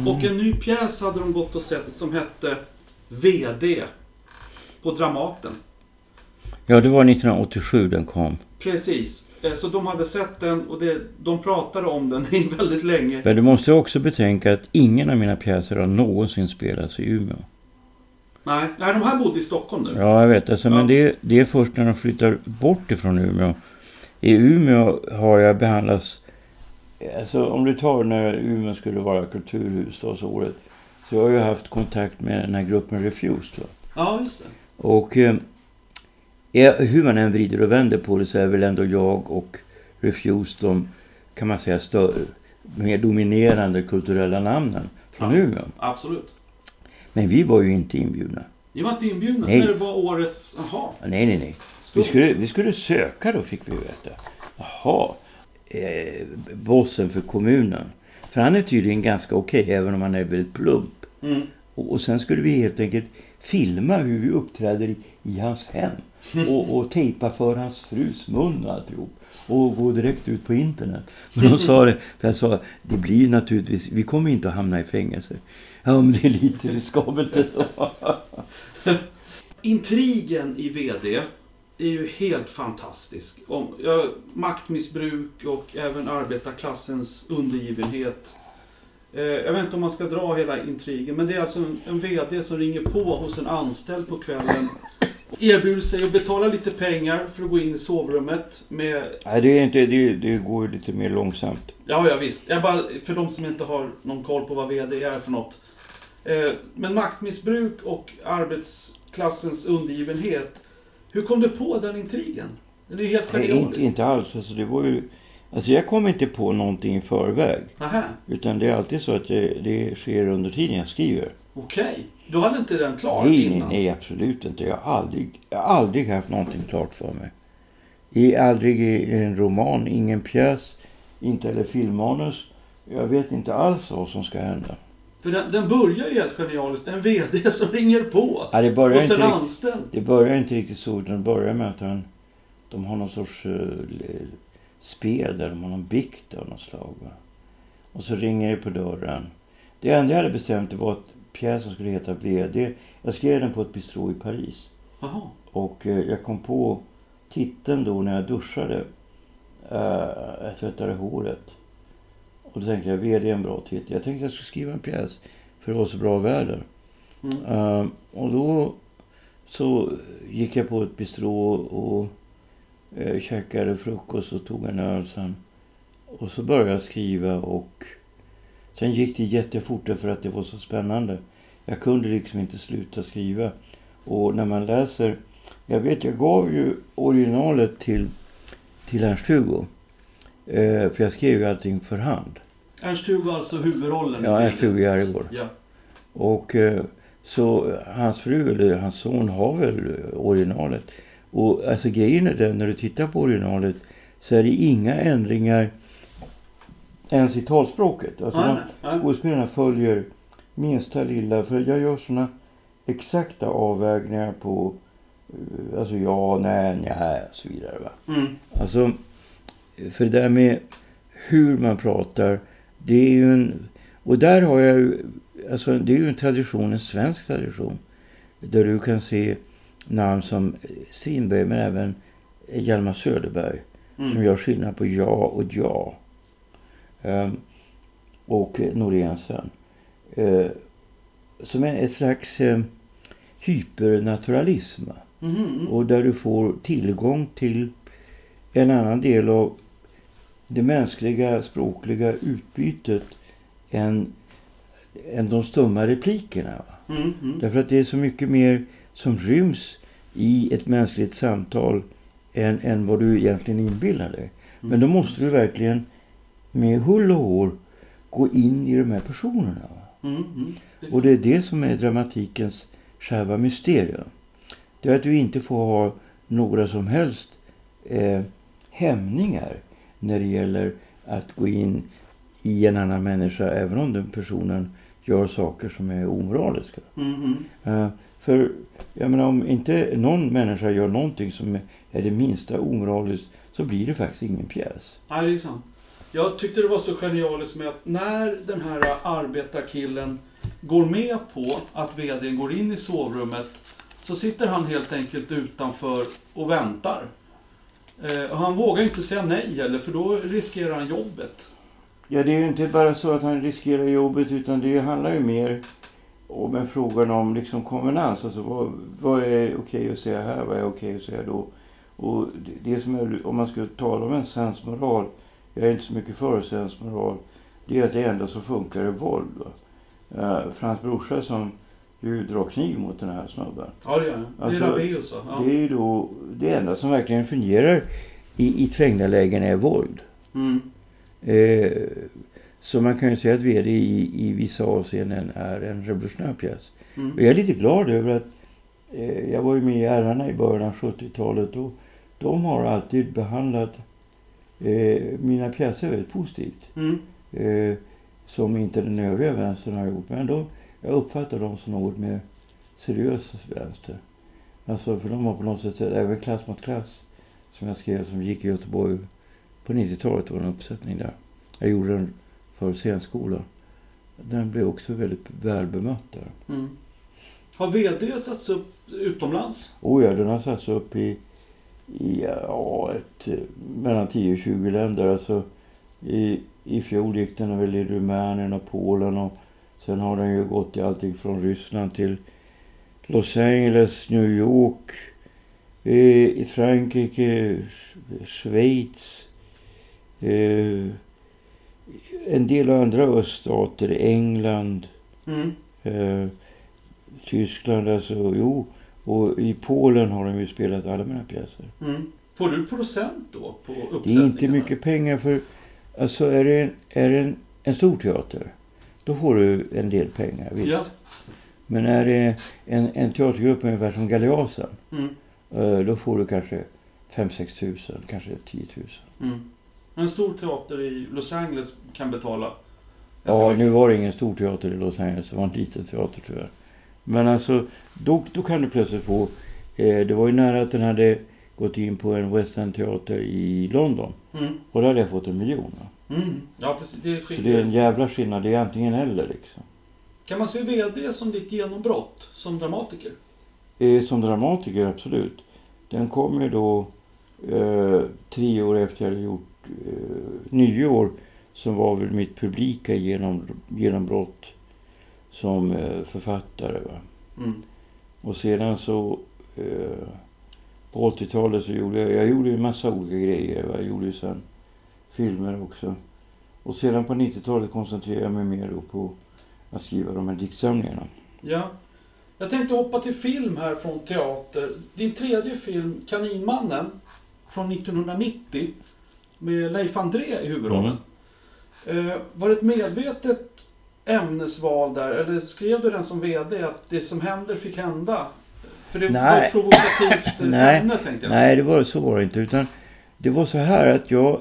Och en ny pjäs hade de gått och sett som hette VD. På Dramaten. Ja, det var 1987 den kom. Precis. Eh, Så de hade sett den och det, de pratade om den i [laughs] väldigt länge. Men du måste också betänka att ingen av mina pjäser har någonsin spelats i Umeå. Nej, nej de här bodde i Stockholm nu. Ja, jag vet. Alltså, Ja. Men det, det är först när de flyttar bort ifrån Umeå. I Umeå har jag behandlats... Alltså om du tar när Umeå skulle vara kulturhuvudstadsåret. Så jag har ju haft kontakt med den här gruppen Refused. Va? Ja, just det. Och eh, hur man än vrider och vänder på det så är väl ändå jag och Refused de, kan man säga, stö- mer dominerande kulturella namnen från Ja. Umeå. Absolut. Men vi var ju inte inbjudna. Ni var inte inbjudna Nej. när det var årets... Jaha. Nej, nej, nej. Vi skulle, vi skulle söka då fick vi veta. Jaha. Eh, bossen för kommunen. För han är tydligen ganska okej även om han är väldigt plump. Mm. Och, och sen skulle vi helt enkelt filma hur vi uppträder i, i hans hem. Och, och tejpa för hans frus mun och alltihop. Och gå direkt ut på internet. [laughs] Men de sa det, för jag sa, det blir naturligtvis, vi kommer inte att hamna i fängelse. Ja men det är lite riskabelt ändå. [laughs] Intrigen i VD är ju helt fantastisk. Om, ja, maktmissbruk och även arbetarklassens undergivenhet. Eh, jag vet inte om man ska dra hela intrigen, men det är alltså en, en VD som ringer på hos en anställd på kvällen. Erbjuder sig att betala lite pengar för att gå in i sovrummet med... Nej, det, är inte, det, det går ju lite mer långsamt. Ja, ja visst. Jag bara, för de som inte har någon koll på vad VD är för något. Eh, men maktmissbruk och arbetsklassens undergivenhet. Hur kom du på den intrigen? Den är ju helt Nej, inte, genialisk. inte alls. Alltså, det var ju, alltså jag kom inte på någonting i förväg. Nähä, Utan det är alltid så att det, det sker under tiden jag skriver. Okej. Du hade inte den klar Nej, innan? nej, absolut inte. Jag har aldrig, jag har aldrig haft någonting klart för mig. I, aldrig i en roman, ingen pjäs, inte heller filmmanus. Jag vet inte alls vad som ska hända. För den, den börjar ju helt genialiskt. En VD som ringer på. Ja, det, börjar Och inte sen riktigt, anställd. det börjar inte riktigt så. Det börjar med att han, de har någon sorts uh, spel där de har någon bikt av något slag. Va? Och så ringer det på dörren. Det enda jag hade bestämt var att pjäsen skulle heta VD. Jag skrev den på ett bistrå i Paris. Jaha. Och eh, jag kom på titeln då när jag duschade. Eh, jag tvättade håret. Och då tänkte jag, VD är en bra titel. Jag tänkte jag skulle skriva en pjäs. För det var så bra väder. Mm. Eh, och då så gick jag på ett bistrå och eh, käkade frukost och tog en öl sen. Och så började jag skriva och sen gick det jättefort för att det var så spännande. Jag kunde liksom inte sluta skriva. Och när man läser... Jag vet, jag gav ju originalet till, till Ernst-Hugo. Eh, för jag skrev ju allting för hand. Ernst-Hugo alltså huvudrollen? Ja. Ernst-Hugo Järegård. Ja. Och eh, så hans fru eller hans son har väl originalet. Och alltså grejen är den när du tittar på originalet så är det inga ändringar ens i talspråket. Alltså de, nej. skådespelarna följer minsta lilla. För jag gör såna exakta avvägningar på eh, alltså ja, nej, nej och så vidare. Va? Mm. Alltså, för det där med hur man pratar, det är ju en... Och där har jag ju... Alltså, det är ju en tradition, en svensk tradition. Där du kan se namn som Strindberg, men även Hjalmar Söderberg. Som Mm. gör skillnad på ja och ja. Ehm, och eh, Norénsen. Uh, som är ett slags eh, hypernaturalism. va? Mhm. Och där du får tillgång till en annan del av det mänskliga språkliga utbytet än, än de stumma replikerna. Mm. Mm. Därför att det är så mycket mer som ryms i ett mänskligt samtal än, än vad du egentligen inbillar dig. Men då måste du verkligen med hull och hår gå in i de här personerna. Mm. Mm. Och det är det som är dramatikens själva mysterium. Det är att du inte får ha några som helst eh, hämningar när det gäller att gå in i en annan människa även om den personen gör saker som är omoraliska. Mm. Mm. Eh, för jag menar om inte någon människa gör någonting som är- är det minsta omoraliskt så blir det faktiskt ingen pjäs. Nej, det är sant. Jag tyckte det var så genialiskt med att när den här arbetarkillen går med på att vdn går in i sovrummet så sitter han helt enkelt utanför och väntar. Eh, och han vågar ju inte säga nej heller för då riskerar han jobbet. Ja, det är ju inte bara så att han riskerar jobbet utan det handlar ju mer om en frågan om liksom konvenans. Alltså vad, vad är okej att säga här, vad är okej att säga då? Och det, det som är, om man skulle tala om en sensmoral, jag är inte så mycket för sensmoral, det är att det enda som funkar är våld. Uh, Frans brorsa som ju drar kniv mot den här snubben. Ja, det gör han. Det är Alltså, Rabaeus? Ja. Det är då det enda som verkligen fungerar i, i trängda lägen är våld. Mm. Eh, så man kan ju säga att VD i, i vissa avseenden är en revolutionär pjäs. Och Mm. jag är lite glad över att eh, jag var ju med i Herrarna i början av 70-talet och de har alltid behandlat eh, mina pjäser väldigt positivt. Mm. Eh, som inte den övriga vänstern har gjort. Men de, jag uppfattar dem som något mer seriös vänster. Alltså för de har på något sätt, även Klass mot klass som jag skrev som gick i Göteborg på 90-talet var en uppsättning där. Jag gjorde den för scenskolan. Den blev också väldigt väl bemött där. Mm. Har VD satts upp utomlands? Oh ja, den har satts upp i, i ja, ett, mellan 10 och 20 länder. Alltså, i, I fjol gick den väl i Rumänien och Polen och sen har den ju gått i allting från Ryssland till Los Angeles, New York, i Frankrike, Sch- Schweiz, eh, en del andra öststater, England, Mm. Eh, Tyskland alltså, jo. Och i Polen har de ju spelat alla mina pjäser. Mm. Får du procent då på Det är inte mycket pengar för, alltså är det, en, är det en, en stor teater, då får du en del pengar, visst. Ja. Men är det en, en teatergrupp ungefär som Galeasen, Mm. eh, då får du kanske 5-6 tusen, kanske 10 000. Mm. En stor teater i Los Angeles kan betala. Ja, nu var det ingen stor teater i Los Angeles, det var en liten teater tyvärr. Men alltså, då, då kan du plötsligt få... Eh, det var ju nära att den hade gått in på en West End-teater i London. Mm. Och där hade jag fått en miljon. Mm. Ja, precis. Det är Så det är en jävla skillnad, det är antingen eller liksom. Kan man se VD som ditt genombrott som dramatiker? Eh, som dramatiker, absolut. Den kom ju då eh, tre år efter jag hade gjort eh, Nyår. Som var väl mitt publika genom, genombrott som eh, författare. Va? Mm. Och sedan så eh, på 80-talet så gjorde jag, jag gjorde ju en massa olika grejer. Va? Jag gjorde ju sen filmer också. Och sedan på 90-talet koncentrerade jag mig mer då på att skriva de här diktsamlingarna. Ja. Jag tänkte hoppa till film här från teater. Din tredje film, Kaninmannen, från 1990 med Leif André i huvudrollen. Eh, var det ett medvetet ämnesval där eller skrev du den som VD att det som händer fick hända? För det var Nej. ett provokativt eh, [laughs] Nej. ämne tänkte jag. Nej, det var så var det inte. Utan det var så här att jag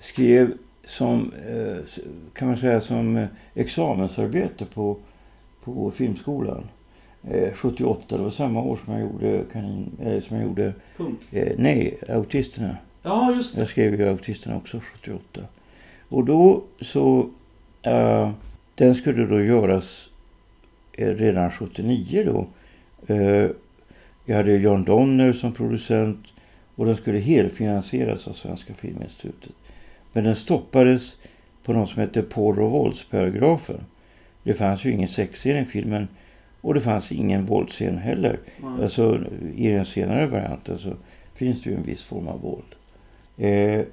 skrev som, eh, kan man säga, som eh, examensarbete på, på filmskolan. Eh, 78, det var samma år som jag gjorde, kanin, eh, som jag gjorde Punk. eh, nej, Autisterna. Ja, just det. Jag skrev ju Autisterna också 78. Och då så, eh, den skulle då göras eh, redan 79 då. Eh, jag hade John Donner som producent och den skulle helfinansieras av Svenska Filminstitutet. Men den stoppades på något som heter porr och våldsparagrafen. Det fanns ju ingen sexscen i filmen och det fanns ingen våldsscen heller. Ja. Alltså i den senare varianten så finns det ju en viss form av våld. Eh,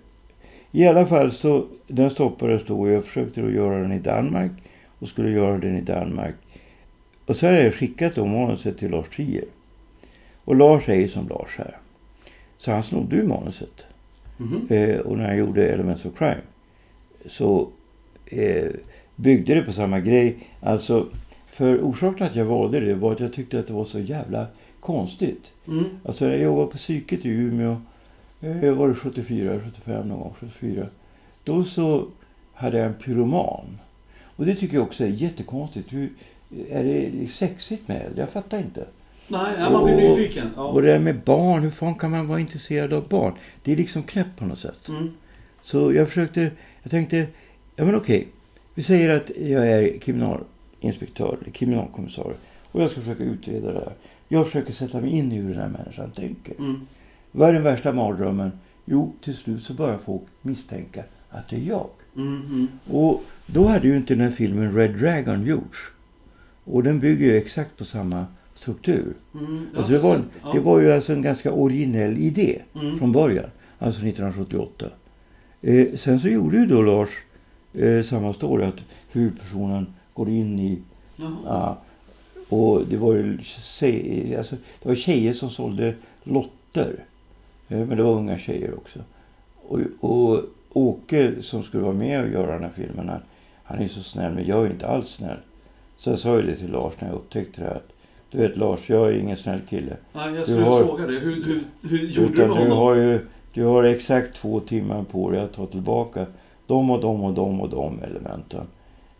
I alla fall så den stoppades då och jag försökte då göra den i Danmark och skulle göra den i Danmark. Och så hade jag skickat då manuset till Lars Trier. Och Lars är ju som Lars här. Så han snodde ju manuset. Mhm. Eh, och när jag gjorde Elements of Crime så eh, byggde det på samma grej. Alltså, för orsaken att jag valde det var att jag tyckte att det var så jävla konstigt. Mm. Alltså när jag jobbade på psyket i Umeå, eh, var det 74, 75 någon gång, 74. Då så hade jag en pyroman. Och det tycker jag också är jättekonstigt. Hur, är det sexigt med eld? Jag fattar inte. Nej, ja, man blir nyfiken. Ja. Och det där med barn, hur fan kan man vara intresserad av barn? Det är liksom knäppt på något sätt. Mm. Så jag försökte, jag tänkte, ja men okej. Vi säger att jag är kriminalinspektör, kriminalkommissarie. Och jag ska försöka utreda det här. Jag försöker sätta mig in i hur den här människan tänker. Mm. Vad är den värsta mardrömmen? Jo, till slut så börjar folk misstänka att det är jag. Mm. Mm. Och då hade ju inte den här filmen Red Dragon gjorts. Och den bygger ju exakt på samma struktur. Mm. Ja, Alltså det, var. Ja. det var ju alltså en ganska originell idé Mm. från början. Alltså 1978. Eh, sen så gjorde ju då Lars eh, samma story att huvudpersonen går in i... Ja, och det var ju alltså, det var tjejer som sålde lotter. Eh, men det var unga tjejer också. Och, och Åke som skulle vara med och göra den här filmen, han, han är så snäll men jag är inte alls snäll. Så jag sa ju det till Lars när jag upptäckte det här. Du vet Lars, jag är ingen snäll kille. Nej, jag Du skulle har- fråga det. Hur, hur, hur gjorde du Utan med du honom? har ju du har exakt två timmar på dig att ta tillbaka de och de och de och de elementen.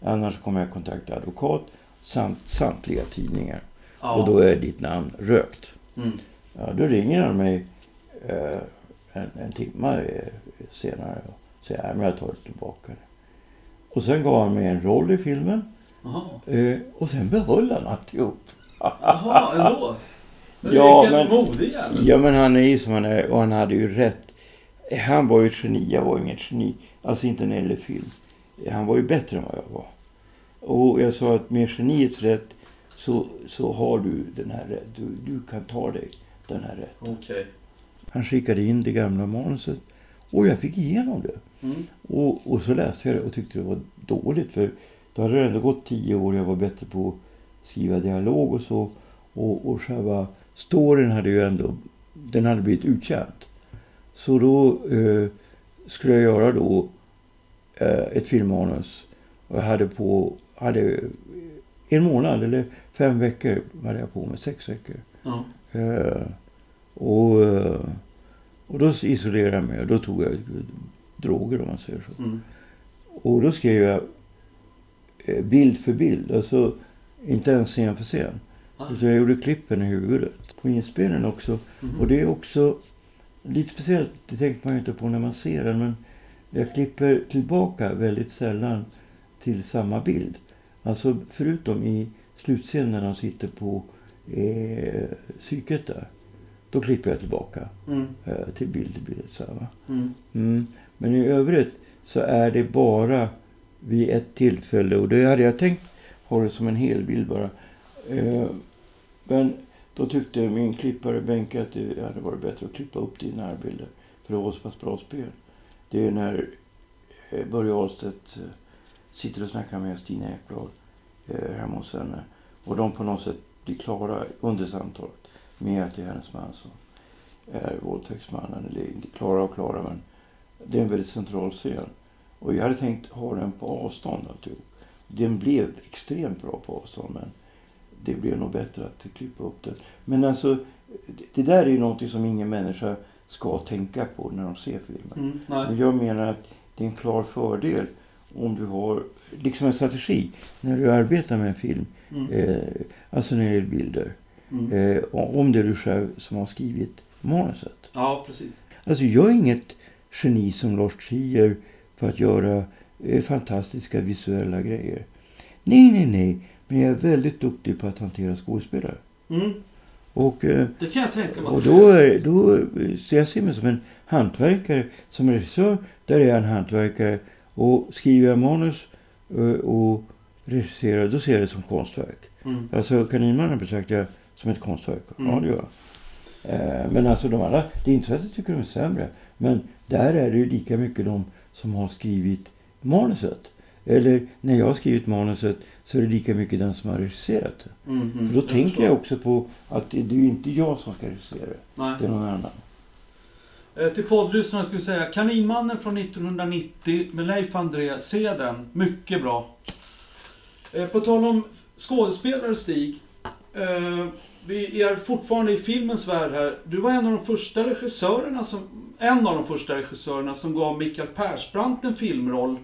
Annars kommer jag kontakta advokat samt samtliga tidningar. Ja. Och då är ditt namn rökt. Mm. Ja, då ringer han mig eh, en, en timme eh, senare och säger att jag tar tillbaka det. Och sen gav han mig en roll i filmen eh, och sen behöll han alltihop. Jaha, ändå? [laughs] Men Ja, men- modig jävel. Ja, men han är ju som han är och han hade ju rätt. Han var ju ett geni, jag var inget geni. Alltså inte när det gäller film. Han var ju bättre än vad jag var. Och jag sa att med geniets rätt så, så har du den här rätt. Du, du kan ta dig den här rätten. Okej. Han skickade in det gamla manuset och jag fick igenom det. Mm. Och, och så läste jag det och tyckte det var dåligt. För då hade det ändå gått tio år. Jag var bättre på att skriva dialog och så. Och, och själva storyn hade ju ändå, den hade blivit utkänt. Så då eh, skulle jag göra då eh, ett filmmanus. Och jag hade på, hade en månad eller fem veckor hade jag på med, sex veckor. Ja. Eh, och, eh, och då isolerade jag mig och då tog jag droger om man säger så. Mm. Och då skrev jag eh, bild för bild, alltså inte ens scen för scen. Ah. Utan jag gjorde klippen i huvudet. På inspelningen också. Mhm. Och det är också lite speciellt, det tänker man ju inte på när man ser den. Men jag klipper tillbaka väldigt sällan till samma bild. Alltså förutom i slutscenen när de sitter på eh, psyket där. Då klipper jag tillbaka Mm. eh, till bild till bild. Så här? Mm. Mm. Men i övrigt så är det bara vid ett tillfälle och det hade jag tänkt ha det som en hel bild bara. Eh, men då tyckte min klippare Benke att det hade varit bättre att klippa upp det i närbilder. För det var så pass bra spel. Det är när eh, Börje Ahlstedt sitter och snackar med Stina Ekblad hemma hos henne. Och de på något sätt blir klara under samtalet med att det är hennes man som är våldtäktsmannen. Eller inte klara och klara men det är en väldigt central scen. Och jag hade tänkt ha den på avstånd alltihop. Den blev extremt bra på avstånd men det blev nog bättre att klippa upp den. Men alltså, det där är ju någonting som ingen människa ska tänka på när de ser filmen. Mm. Men jag menar att det är en klar fördel om du har liksom en strategi när du arbetar med en film. Mm. Eh, alltså när det gäller bilder. Mm. Eh, om det är du själv som har skrivit manuset. Ja, precis. Alltså jag är inget geni som Lars Trier för att göra eh, fantastiska visuella grejer. Nej, nej, nej. Men jag är väldigt duktig på att hantera skådespelare. Mm. Och, eh, Det kan jag tänka mig. och då, är- då ser jag ser mig som en hantverkare. Som regissör, där är jag en hantverkare. Och skriver jag manus eh, och regisserar, då ser jag det som konstverk. Mm. Alltså Kaninmannen betraktar jag som ett konstverk. Mm. Ja, det gör jag. Eh, Men alltså de andra, det är inte så att jag tycker de är sämre. Men där är det ju lika mycket de som har skrivit manuset. Eller när jag har skrivit manuset så är det lika mycket den som har regisserat det. Mm, mm. För då tänker förstår. jag också på att det, det är ju inte jag som ska regissera det. Nej. Det är någon annan. Eh, Till poddlyssnarna ska vi säga Kaninmannen från 1990 med Leif André. Se den. Mycket bra. Eh, På tal om skådespelare Stig. eh, Vi är fortfarande i filmens värld här. Du var en av de första regissörerna som, en av de första regissörerna som gav Mikael Persbrandt en filmroll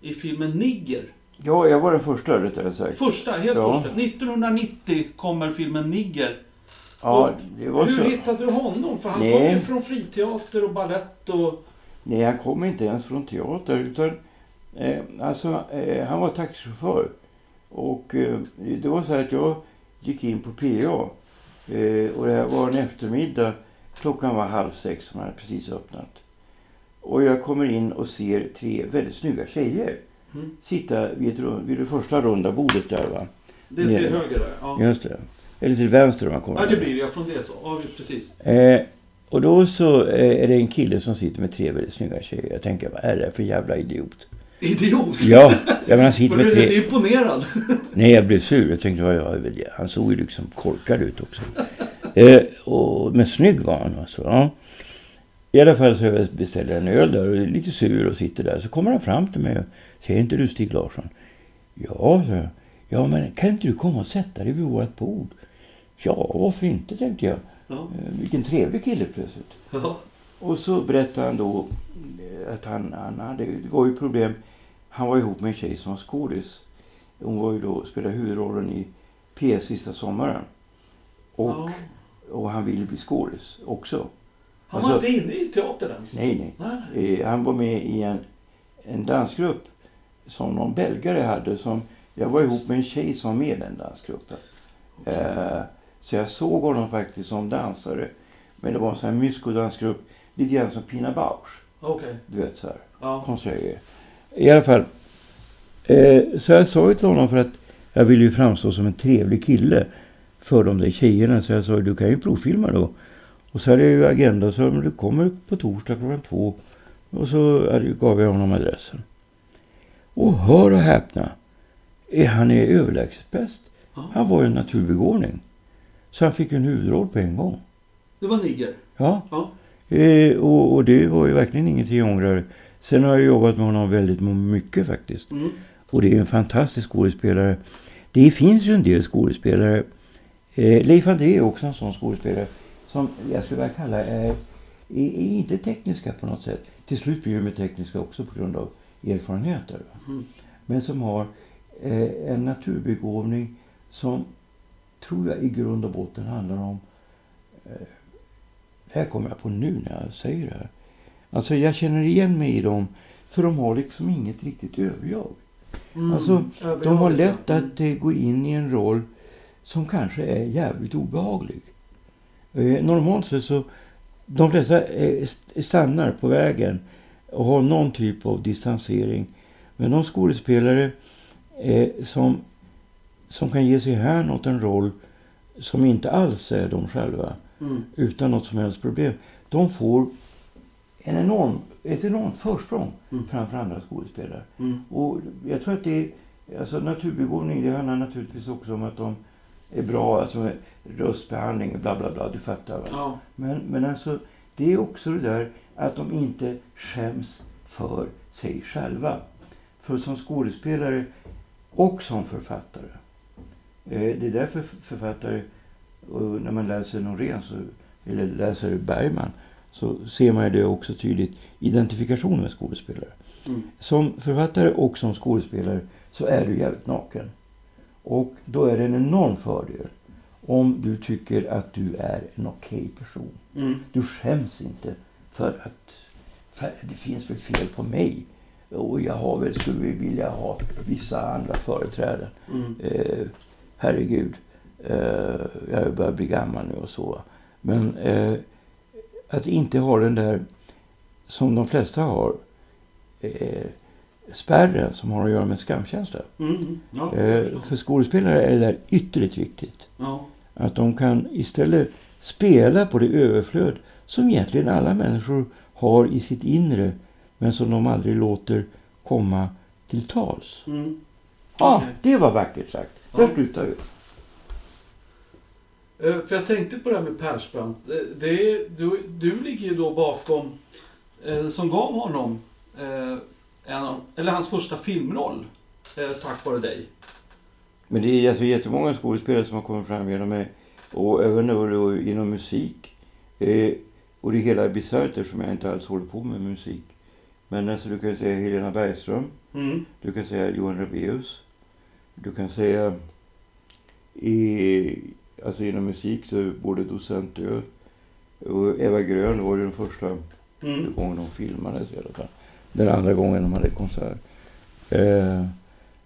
i filmen Nigger. Ja, jag var den första rättare sagt. Första, helt Ja. första. 1990 kommer filmen Nigger. Ja, det var Hur så. hittade du honom? För han Nej. kom ju från friteater och ballett och... Nej, han kom inte ens från teater. Utan, eh, alltså, eh, han var taxichaufför. Och eh, det var så här att jag gick in på PA. Eh, och det här var en eftermiddag. Klockan var halv sex som hade precis öppnat. Och jag kommer in och ser tre väldigt snygga tjejer Mm. sitta vid, ett, vid det första runda bordet där va. Det är till Nej. höger där. Ja. Just det. Eller till vänster om man kommer Ja, det blir det. Från det så. Ja, precis. Eh, och då så eh, är det en kille som sitter med tre väldigt snygga tjejer. Jag tänker, vad är det för jävla idiot? Idiot! Ja, jag menar Var med du tre... lite imponerad? Nej, jag blev sur. Jag tänkte, vad jag vill det? Han såg ju liksom korkad ut också. Eh, och, men snygg var han alltså. Ja. I alla fall så jag beställer en öl där och är lite sur och sitter där. Så kommer han fram till mig och säger, inte du Stig Larsson? Ja, så jag. Ja, men kan inte du komma och sätta dig vid vårt bord? Ja, varför inte, tänkte jag. Ja. Eh, vilken trevlig kille plötsligt. ja. Och så berättade han då att han, han hade, det var ju problem. Han var ihop med en tjej som var skådis. Hon var ju då, spelade huvudrollen i P sista sommaren. Och, Ja. och han ville bli skådis också. Han Alltså- var inte inne i teatern ens? Nej, nej. Nej. Eh, han var med i en, en dansgrupp som någon belgare hade. Som, jag var ihop med en tjej som var med i den dansgruppen. Eh, så jag såg honom faktiskt som dansare. Men det var en sån här myskodansgrupp. Lite grann som Pina Bausch. Okej. Du vet så här. Ja. konstiga grejer. I alla fall. Eh, så jag sa ju till honom för att jag ville ju framstå som en trevlig kille för de där tjejerna. Så jag sa du kan ju provfilma då. Och så hade jag ju agenda så men du kommer på torsdag klockan två. Och så gav jag honom adressen. Och hör och häpna. Han är överlägset bäst. Han var ju en naturbegåvning. Så han fick en huvudroll på en gång. Det var Nigger. Ja. Ja. Eh, och, och det var ju verkligen ingenting jag ångrar. Sen har jag jobbat med honom väldigt mycket faktiskt. Mm. Och det är en fantastisk skådespelare. Det finns ju en del skådespelare. Eh, Leif André är också en sån skådespelare. Som jag skulle vilja kalla är, är, är inte tekniska på något sätt. Till slut blir de tekniska också på grund av erfarenheter. Mm. Men som har eh, en naturbegåvning som tror jag i grund och botten handlar om eh, det här kommer jag på nu när jag säger det här. Alltså jag känner igen mig i dem för de har liksom inget riktigt överjag. Mm. Alltså, De har lätt att eh, gå in i en roll som kanske är jävligt obehaglig. Eh, normalt sett så de flesta eh, st- stannar på vägen och har någon typ av distansering. Men de skådespelare eh, som, som kan ge sig hän åt en roll som inte alls är de själva Mm. utan något som helst problem. De får en enorm, ett enormt försprång Mm. framför andra skådespelare. Mm. Och jag tror att det är, alltså naturbegåvning, det handlar naturligtvis också om att de är bra. Alltså röstbehandling, bla bla bla. Du fattar? Ja. Men, men alltså, det är också det där att de inte skäms för sig själva. För som skådespelare och som författare. Eh, det är därför författare, när man läser Norén så, eller läser Bergman, så ser man ju det också tydligt. Identifikation med skådespelare. Mm. Som författare och som skådespelare så är du jävligt naken. Och då är det en enorm fördel om du tycker att du är en okej person. Mm. Du skäms inte för att för det finns väl fel på mig. Och jag har väl, skulle väl vilja ha vissa andra företräden. Mm. Eh, herregud, eh, jag börjar bli gammal nu och så. Men eh, att inte ha den där, som de flesta har, eh, spärren som har att göra med skamkänsla. Mm. Ja, jag Eh, för skådespelare är det där ytterligt viktigt. ja. Att de kan istället spela på det överflöd som egentligen alla människor har i sitt inre men som de aldrig låter komma till tals. Mm. Ja, Okej. det var vackert sagt. Ja. Där slutar vi. Eh, För jag tänkte på det här med Persbrandt. Det, det är, du, du ligger ju då bakom, eh, som gav honom, eh, en av, eller hans första filmroll, eh, tack vare dig. Men det är alltså jättemånga skådespelare som har kommit fram genom mig. Och även då, inom musik. Eh, och det hela är bisarrt eftersom jag inte alls håller på med musik. Men alltså du kan säga Helena Bergström. Mm. Du kan säga Johan Rabaeus. Du kan säga i, alltså inom musik så både docent Död och Eva Grön var ju den första Mm. gången de filmades i alla fall. Den andra gången de hade konsert. Eh,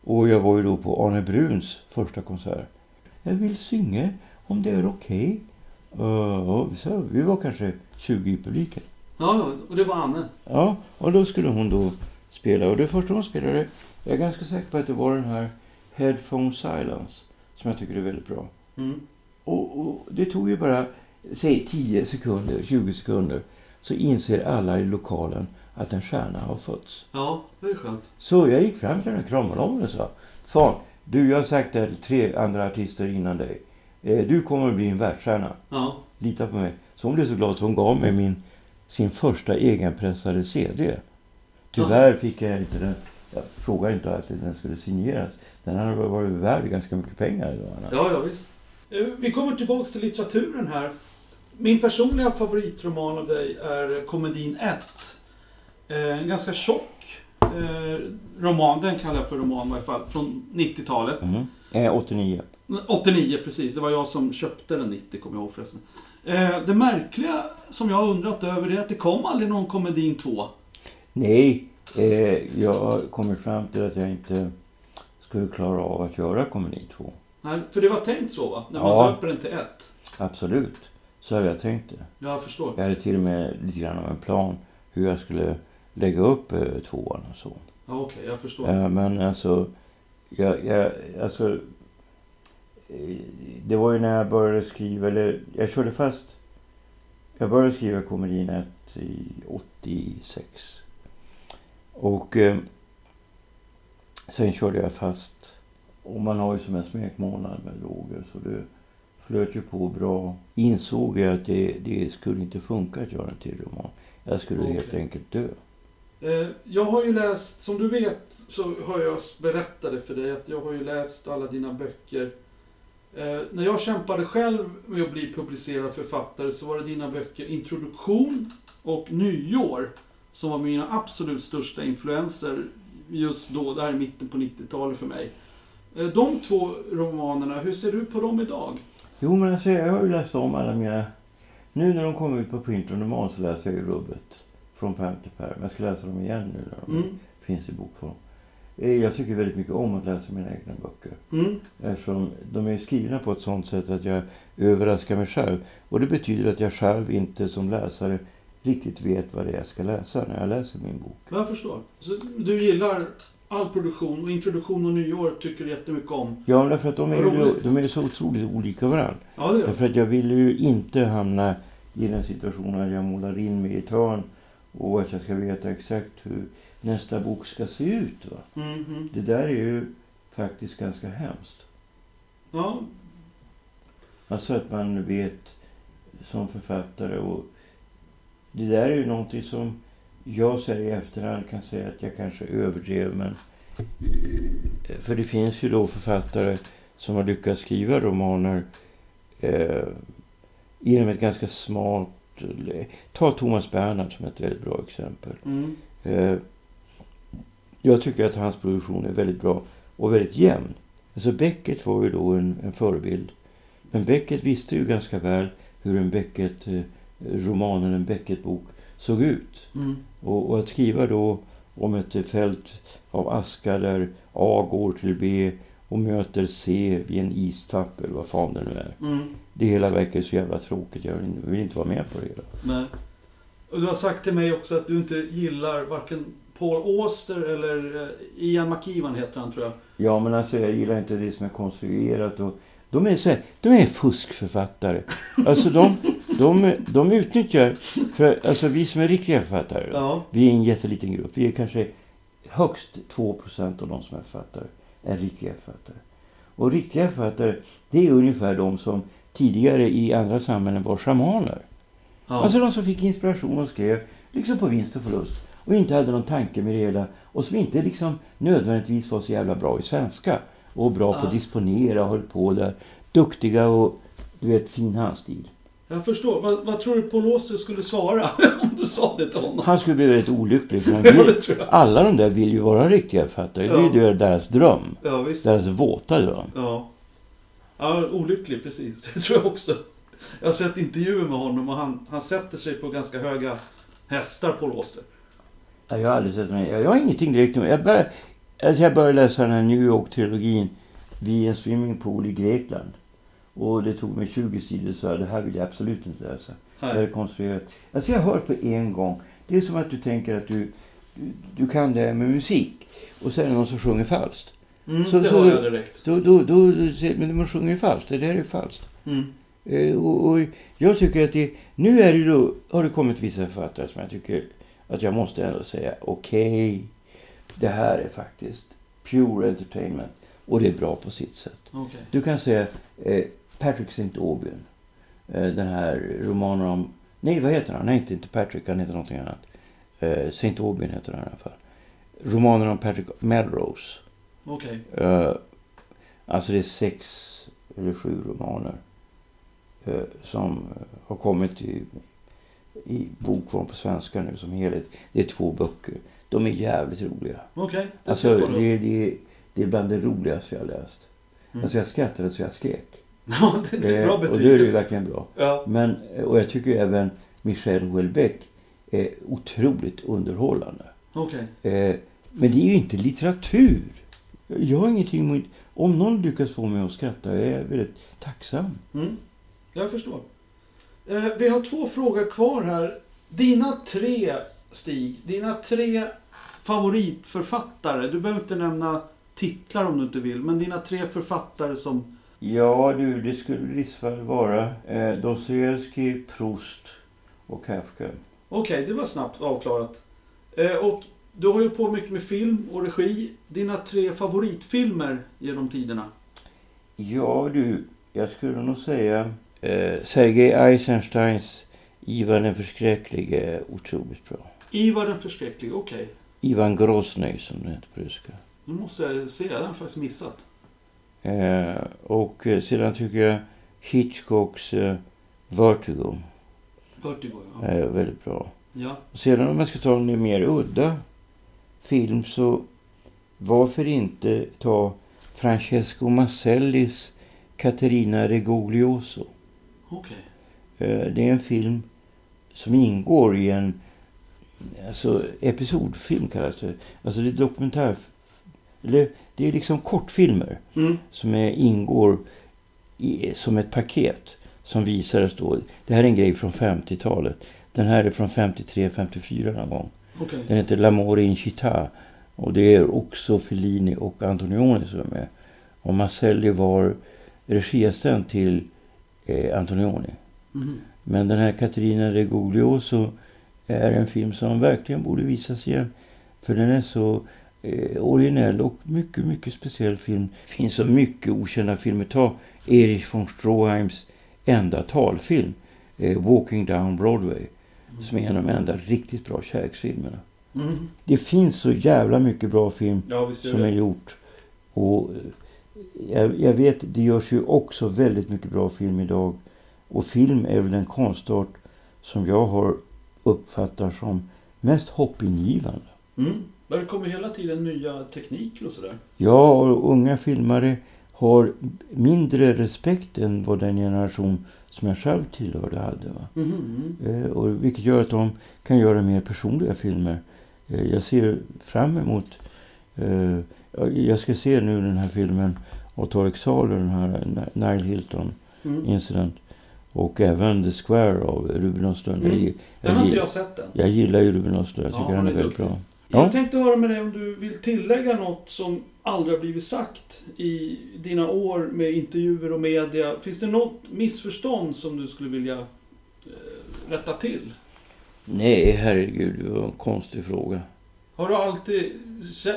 och jag var ju då på Arne Bruns första konsert. Jag vill synga om det är okej. Eh, och så vi var kanske 20 i publiken. Ja, ja, och det var Anne. Ja, och då skulle hon då spela. Och det första hon spelade, jag är ganska säker på att det var den här Headphone Silence. Som jag tycker är väldigt bra. Mm. Och, och det tog ju bara, säg 10 sekunder, 20 sekunder. Så inser alla i lokalen att en stjärna har fötts. Ja, det är skönt. Så jag gick fram till den och kramade om den och sa. Fan, du jag har sagt det här till tre andra artister innan dig. Eh, du kommer att bli en världsstjärna. Ja, Lita på mig. Så hon blev så glad så hon gav mig min, sin första egenpressade CD. Tyvärr fick jag inte den. Jag frågade inte att den skulle signeras. Den hade varit värd ganska mycket pengar idag. Anna. ja, ja visst. Eh, Vi kommer tillbaks till litteraturen här. Min personliga favoritroman av dig är komedin 1. Eh, En ganska tjock eh, roman, den kallar jag för roman i varje fall, från 90-talet. Mhm. Eh, 89. 89 precis, det var jag som köpte den 90 kommer jag ihåg förresten. Det märkliga som jag har undrat över är att det kom aldrig någon komedin 2. Nej, eh, jag kommit fram till att jag inte skulle klara av att göra komedi 2. Nej, för det var tänkt så va? När man Ja. döper den till 1. Absolut, så hade jag tänkt det. Jag förstår. Jag hade till och med lite grann av en plan hur jag skulle lägga upp eh, tvåan och så. Ja, Okej, jag förstår. Eh, men alltså, jag, jag, alltså, eh, det var ju när jag började skriva, eller jag körde fast. Jag började skriva komedin 1 i 86. Och eh, sen körde jag fast. Och man har ju som en smekmånad med droger så det flöt ju på bra. Insåg jag att det, det skulle inte funka att göra en till roman. Jag skulle helt Okej. enkelt dö. Eh, Jag har ju läst, som du vet så har jag berättade för dig att jag har ju läst alla dina böcker. Eh, när jag kämpade själv med att bli publicerad författare så var det dina böcker Introduktion och Nyår som var mina absolut största influenser just då, där i mitten på 90-talet för mig. Eh, de två romanerna, hur ser du på dem idag? Jo, men alltså, jag har ju läst om alla mina... Nu när de kommer ut på print och normal så läser jag ju rubbet. Från pärm till pärm. Jag ska läsa dem igen nu när de Mm. finns i bokform. Eh, Jag tycker väldigt mycket om att läsa mina egna böcker. Mm. Eftersom de är skrivna på ett sånt sätt att jag överraskar mig själv. Och det betyder att jag själv inte som läsare riktigt vet vad det är jag ska läsa när jag läser min bok. Jag förstår. Så du gillar all produktion och introduktion och nyår tycker jättemycket om? Ja, därför att de är, ju, de är så otroligt olika varandra. Ja, det Därför att jag vill ju inte hamna i den situationen att jag målar in mig i ett hörn och att jag ska veta exakt hur nästa bok ska se ut. Va? mm, mm. Det där är ju faktiskt ganska hemskt. Ja, Alltså att man vet som författare och det där är ju någonting som jag säger i efterhand kan säga att jag kanske överdrev men för det finns ju då författare som har lyckats skriva romaner eh, genom ett ganska smart... Ta Thomas Bernhard som ett väldigt bra exempel. Mm. Eh, jag tycker att hans produktion är väldigt bra och väldigt jämn. Alltså Beckett var ju då en, en förebild. Men Beckett visste ju ganska väl hur en Beckett, eh, romanen, en Beckett-bok såg ut. Mm. Och, och, att skriva då om ett fält av aska där A går till B och möter C vid en istapp eller vad fan det nu är. Mm. Det hela verkar så jävla tråkigt. Jag vill, inte vara med på det hela. Nej. Och du har sagt till mig också att du inte gillar varken Paul Auster eller eh, Ian McEwan heter han tror jag. Ja, men alltså jag gillar inte det som är konstruerat. Och de är så här, de är fuskförfattare. Alltså de, de, de utnyttjar, för alltså vi som är riktiga författare, Ja. vi är en jätteliten grupp. Vi är kanske högst 2% av de som är författare, är riktiga författare. Och riktiga författare, det är ungefär de som tidigare i andra samhällen var shamaner. ja. Alltså de som fick inspiration och skrev liksom på vinst och förlust. Och inte hade någon tanke med det hela. Och som inte liksom nödvändigtvis var så jävla bra i svenska. Och bra på Ja. att disponera och höll på där. Duktiga och du vet fin handstil. Jag förstår. Vad, vad tror du Paul Auster skulle svara [laughs] om du sa det till honom? Han skulle bli väldigt olycklig. För [laughs] Ja, vill, alla de där vill ju vara riktiga författare. Det är Ja. ju deras dröm. Ja. Deras våta dröm. Ja. Ja, olycklig precis. [laughs] Det tror jag också. Jag har sett intervjuer med honom och han, han sätter sig på ganska höga hästar, Paul Auster. Ja, Jag har aldrig sett mig. Jag har ingenting direkt nu. Jag började, alltså jag började läsa den här New York-trilogin vid en swimmingpool i Grekland. Och det tog mig 20 sidor så det här vill jag absolut inte läsa. Det är Nej. konstruerat. Alltså jag hör på en gång. Det är som att du tänker att du, du, du kan det här med musik. Och så är det någon som sjunger falskt. Mm, Så- det så- jag direkt. Då, då, då, då, men man sjunger falskt. Det där är falskt. Mm. Eh, och, och jag tycker att det, nu är det då, har det kommit vissa författare som jag tycker att jag måste ändå säga okej, det här är faktiskt pure entertainment och det är bra på sitt sätt. Okej. Du kan säga eh, Patrick St. Aubyn, eh, den här romanen om, nej vad heter han? Heter inte Patrick, han heter någonting annat. Eh, St. Aubyn heter han i alla fall. Romanen om Patrick Melrose. Okej. Eh, alltså det är sex eller sju romaner som har kommit i, i bokform på svenska nu som helhet. Det är två böcker. De är jävligt roliga. Okej. jag Alltså det, det, det är bland det roligaste jag har läst. Mm. Alltså jag skrattade så jag skrek. [laughs] Ja, det, är bra Eh, betyg. och det är det ju verkligen bra. Ja. Men, eh, och jag tycker även Michel Houellebecq är otroligt underhållande. Okej. Eh, men det är ju inte litteratur. Jag har ingenting emot... Om någon lyckas få mig att skratta är jag väldigt tacksam. Mm. Jag förstår. Eh, vi har två frågor kvar här. Dina tre, Stig, dina tre favoritförfattare. Du behöver inte nämna titlar om du inte vill, men dina tre författare som... Ja du, det skulle i fall vara eh, Dostojevskij, Proust och Kafka. Okej, det var snabbt avklarat. Eh, och du har ju på mycket med film och regi. Dina tre favoritfilmer genom tiderna? Ja du, jag skulle nog säga eh, Sergej Eisensteins Ivan den förskräcklige är otroligt bra. Ivar den förskräcklige, okej. Ivan Groznyj som det heter på ryska. Nu måste jag se, den har jag faktiskt missat. Eh, och eh, sedan tycker jag Hitchcocks eh, Vertigo Vertigo, ja. är väldigt bra. ja. Sedan om man ska ta en mer udda film så varför inte ta Francesco Marcellis Caterina Regoglioso. Eh, Det är en film som ingår i en alltså, episodfilm kallas det. Alltså det är dokumentär... Eller det är liksom kortfilmer Mm. som är, ingår i, som ett paket som visades då. Det här är en grej från 50-talet. Den här är från 53-54 någon gång. Okej. Den heter L'amore in città. Och det är också Fellini och Antonioni som är med. Och Marcelli var regiassistent till eh, Antonioni. Mhm. Men den här Caterina Regoglioso är en film som verkligen borde visas igen. För den är så eh, originell och mycket, mycket speciell film. Det finns så mycket okända filmer. Ta Erich von Stroheims enda talfilm. Eh, Walking Down Broadway. Som är en av de enda riktigt bra kärleksfilmerna. Mm. Det finns så jävla mycket bra film Ja, som är gjort. Och eh, jag, jag vet, det görs ju också väldigt mycket bra film idag. Och film är väl den konstart som jag har uppfattar som mest hoppingivande. Mm. Men det kommer hela tiden nya tekniker och sådär. Ja, och unga filmare har mindre respekt än vad den generation som jag själv tillhörde hade. Va? Mhm. Eh, och vilket gör att de kan göra mer personliga filmer. Eh, jag ser fram emot... Eh, jag ska se nu den här filmen Auto Exhaler, den här Nile Hilton Mm. Incident. Och även The Square av Ruben Östlund. Mm. Jag, Den har inte jag, sett än. jag gillar ju Ruben Östlund. Jag Ja, tycker han han är är väldigt bra. Jag Ja. tänkte höra med dig om du vill tillägga något som aldrig har blivit sagt i dina år med intervjuer och media. Finns det något missförstånd som du skulle vilja eh, rätta till? Nej, herregud. Det var en konstig fråga. Har du alltid,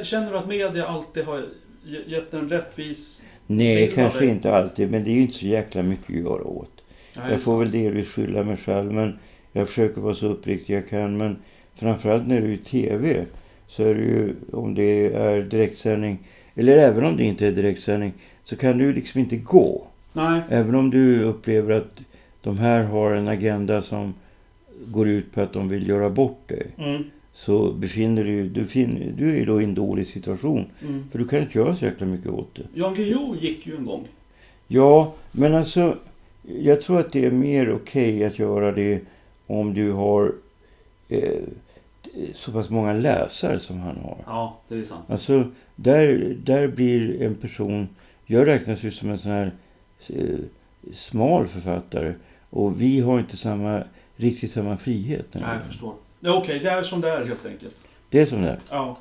känner du att media alltid har ge- gett en rättvis... Nej, kanske inte alltid. Men det är ju inte så jäkla mycket att göra åt. Jag får väl delvis skylla mig själv, men jag försöker vara så uppriktig jag kan. Men framförallt när du är i TV så är det ju, om det är direktsändning, eller även om det inte är direktsändning, så kan du liksom inte gå. Nej. Även om du upplever att de här har en agenda som går ut på att de vill göra bort dig. Mm. Så befinner du du, fin, du är då i en dålig situation. Mm. För du kan inte göra så jäkla mycket åt det. Jan Guillou gick ju en gång. Ja, men alltså jag tror att det är mer okej att göra det om du har eh, så pass många läsare som han har. Ja, det är sant. Alltså, där, där blir en person... Jag räknas ju som en sån här eh, smal författare. Och vi har inte samma, riktigt samma frihet. Nej, jag förstår. Ja, Okej, det är som det är helt enkelt. Det är som det är. Ja.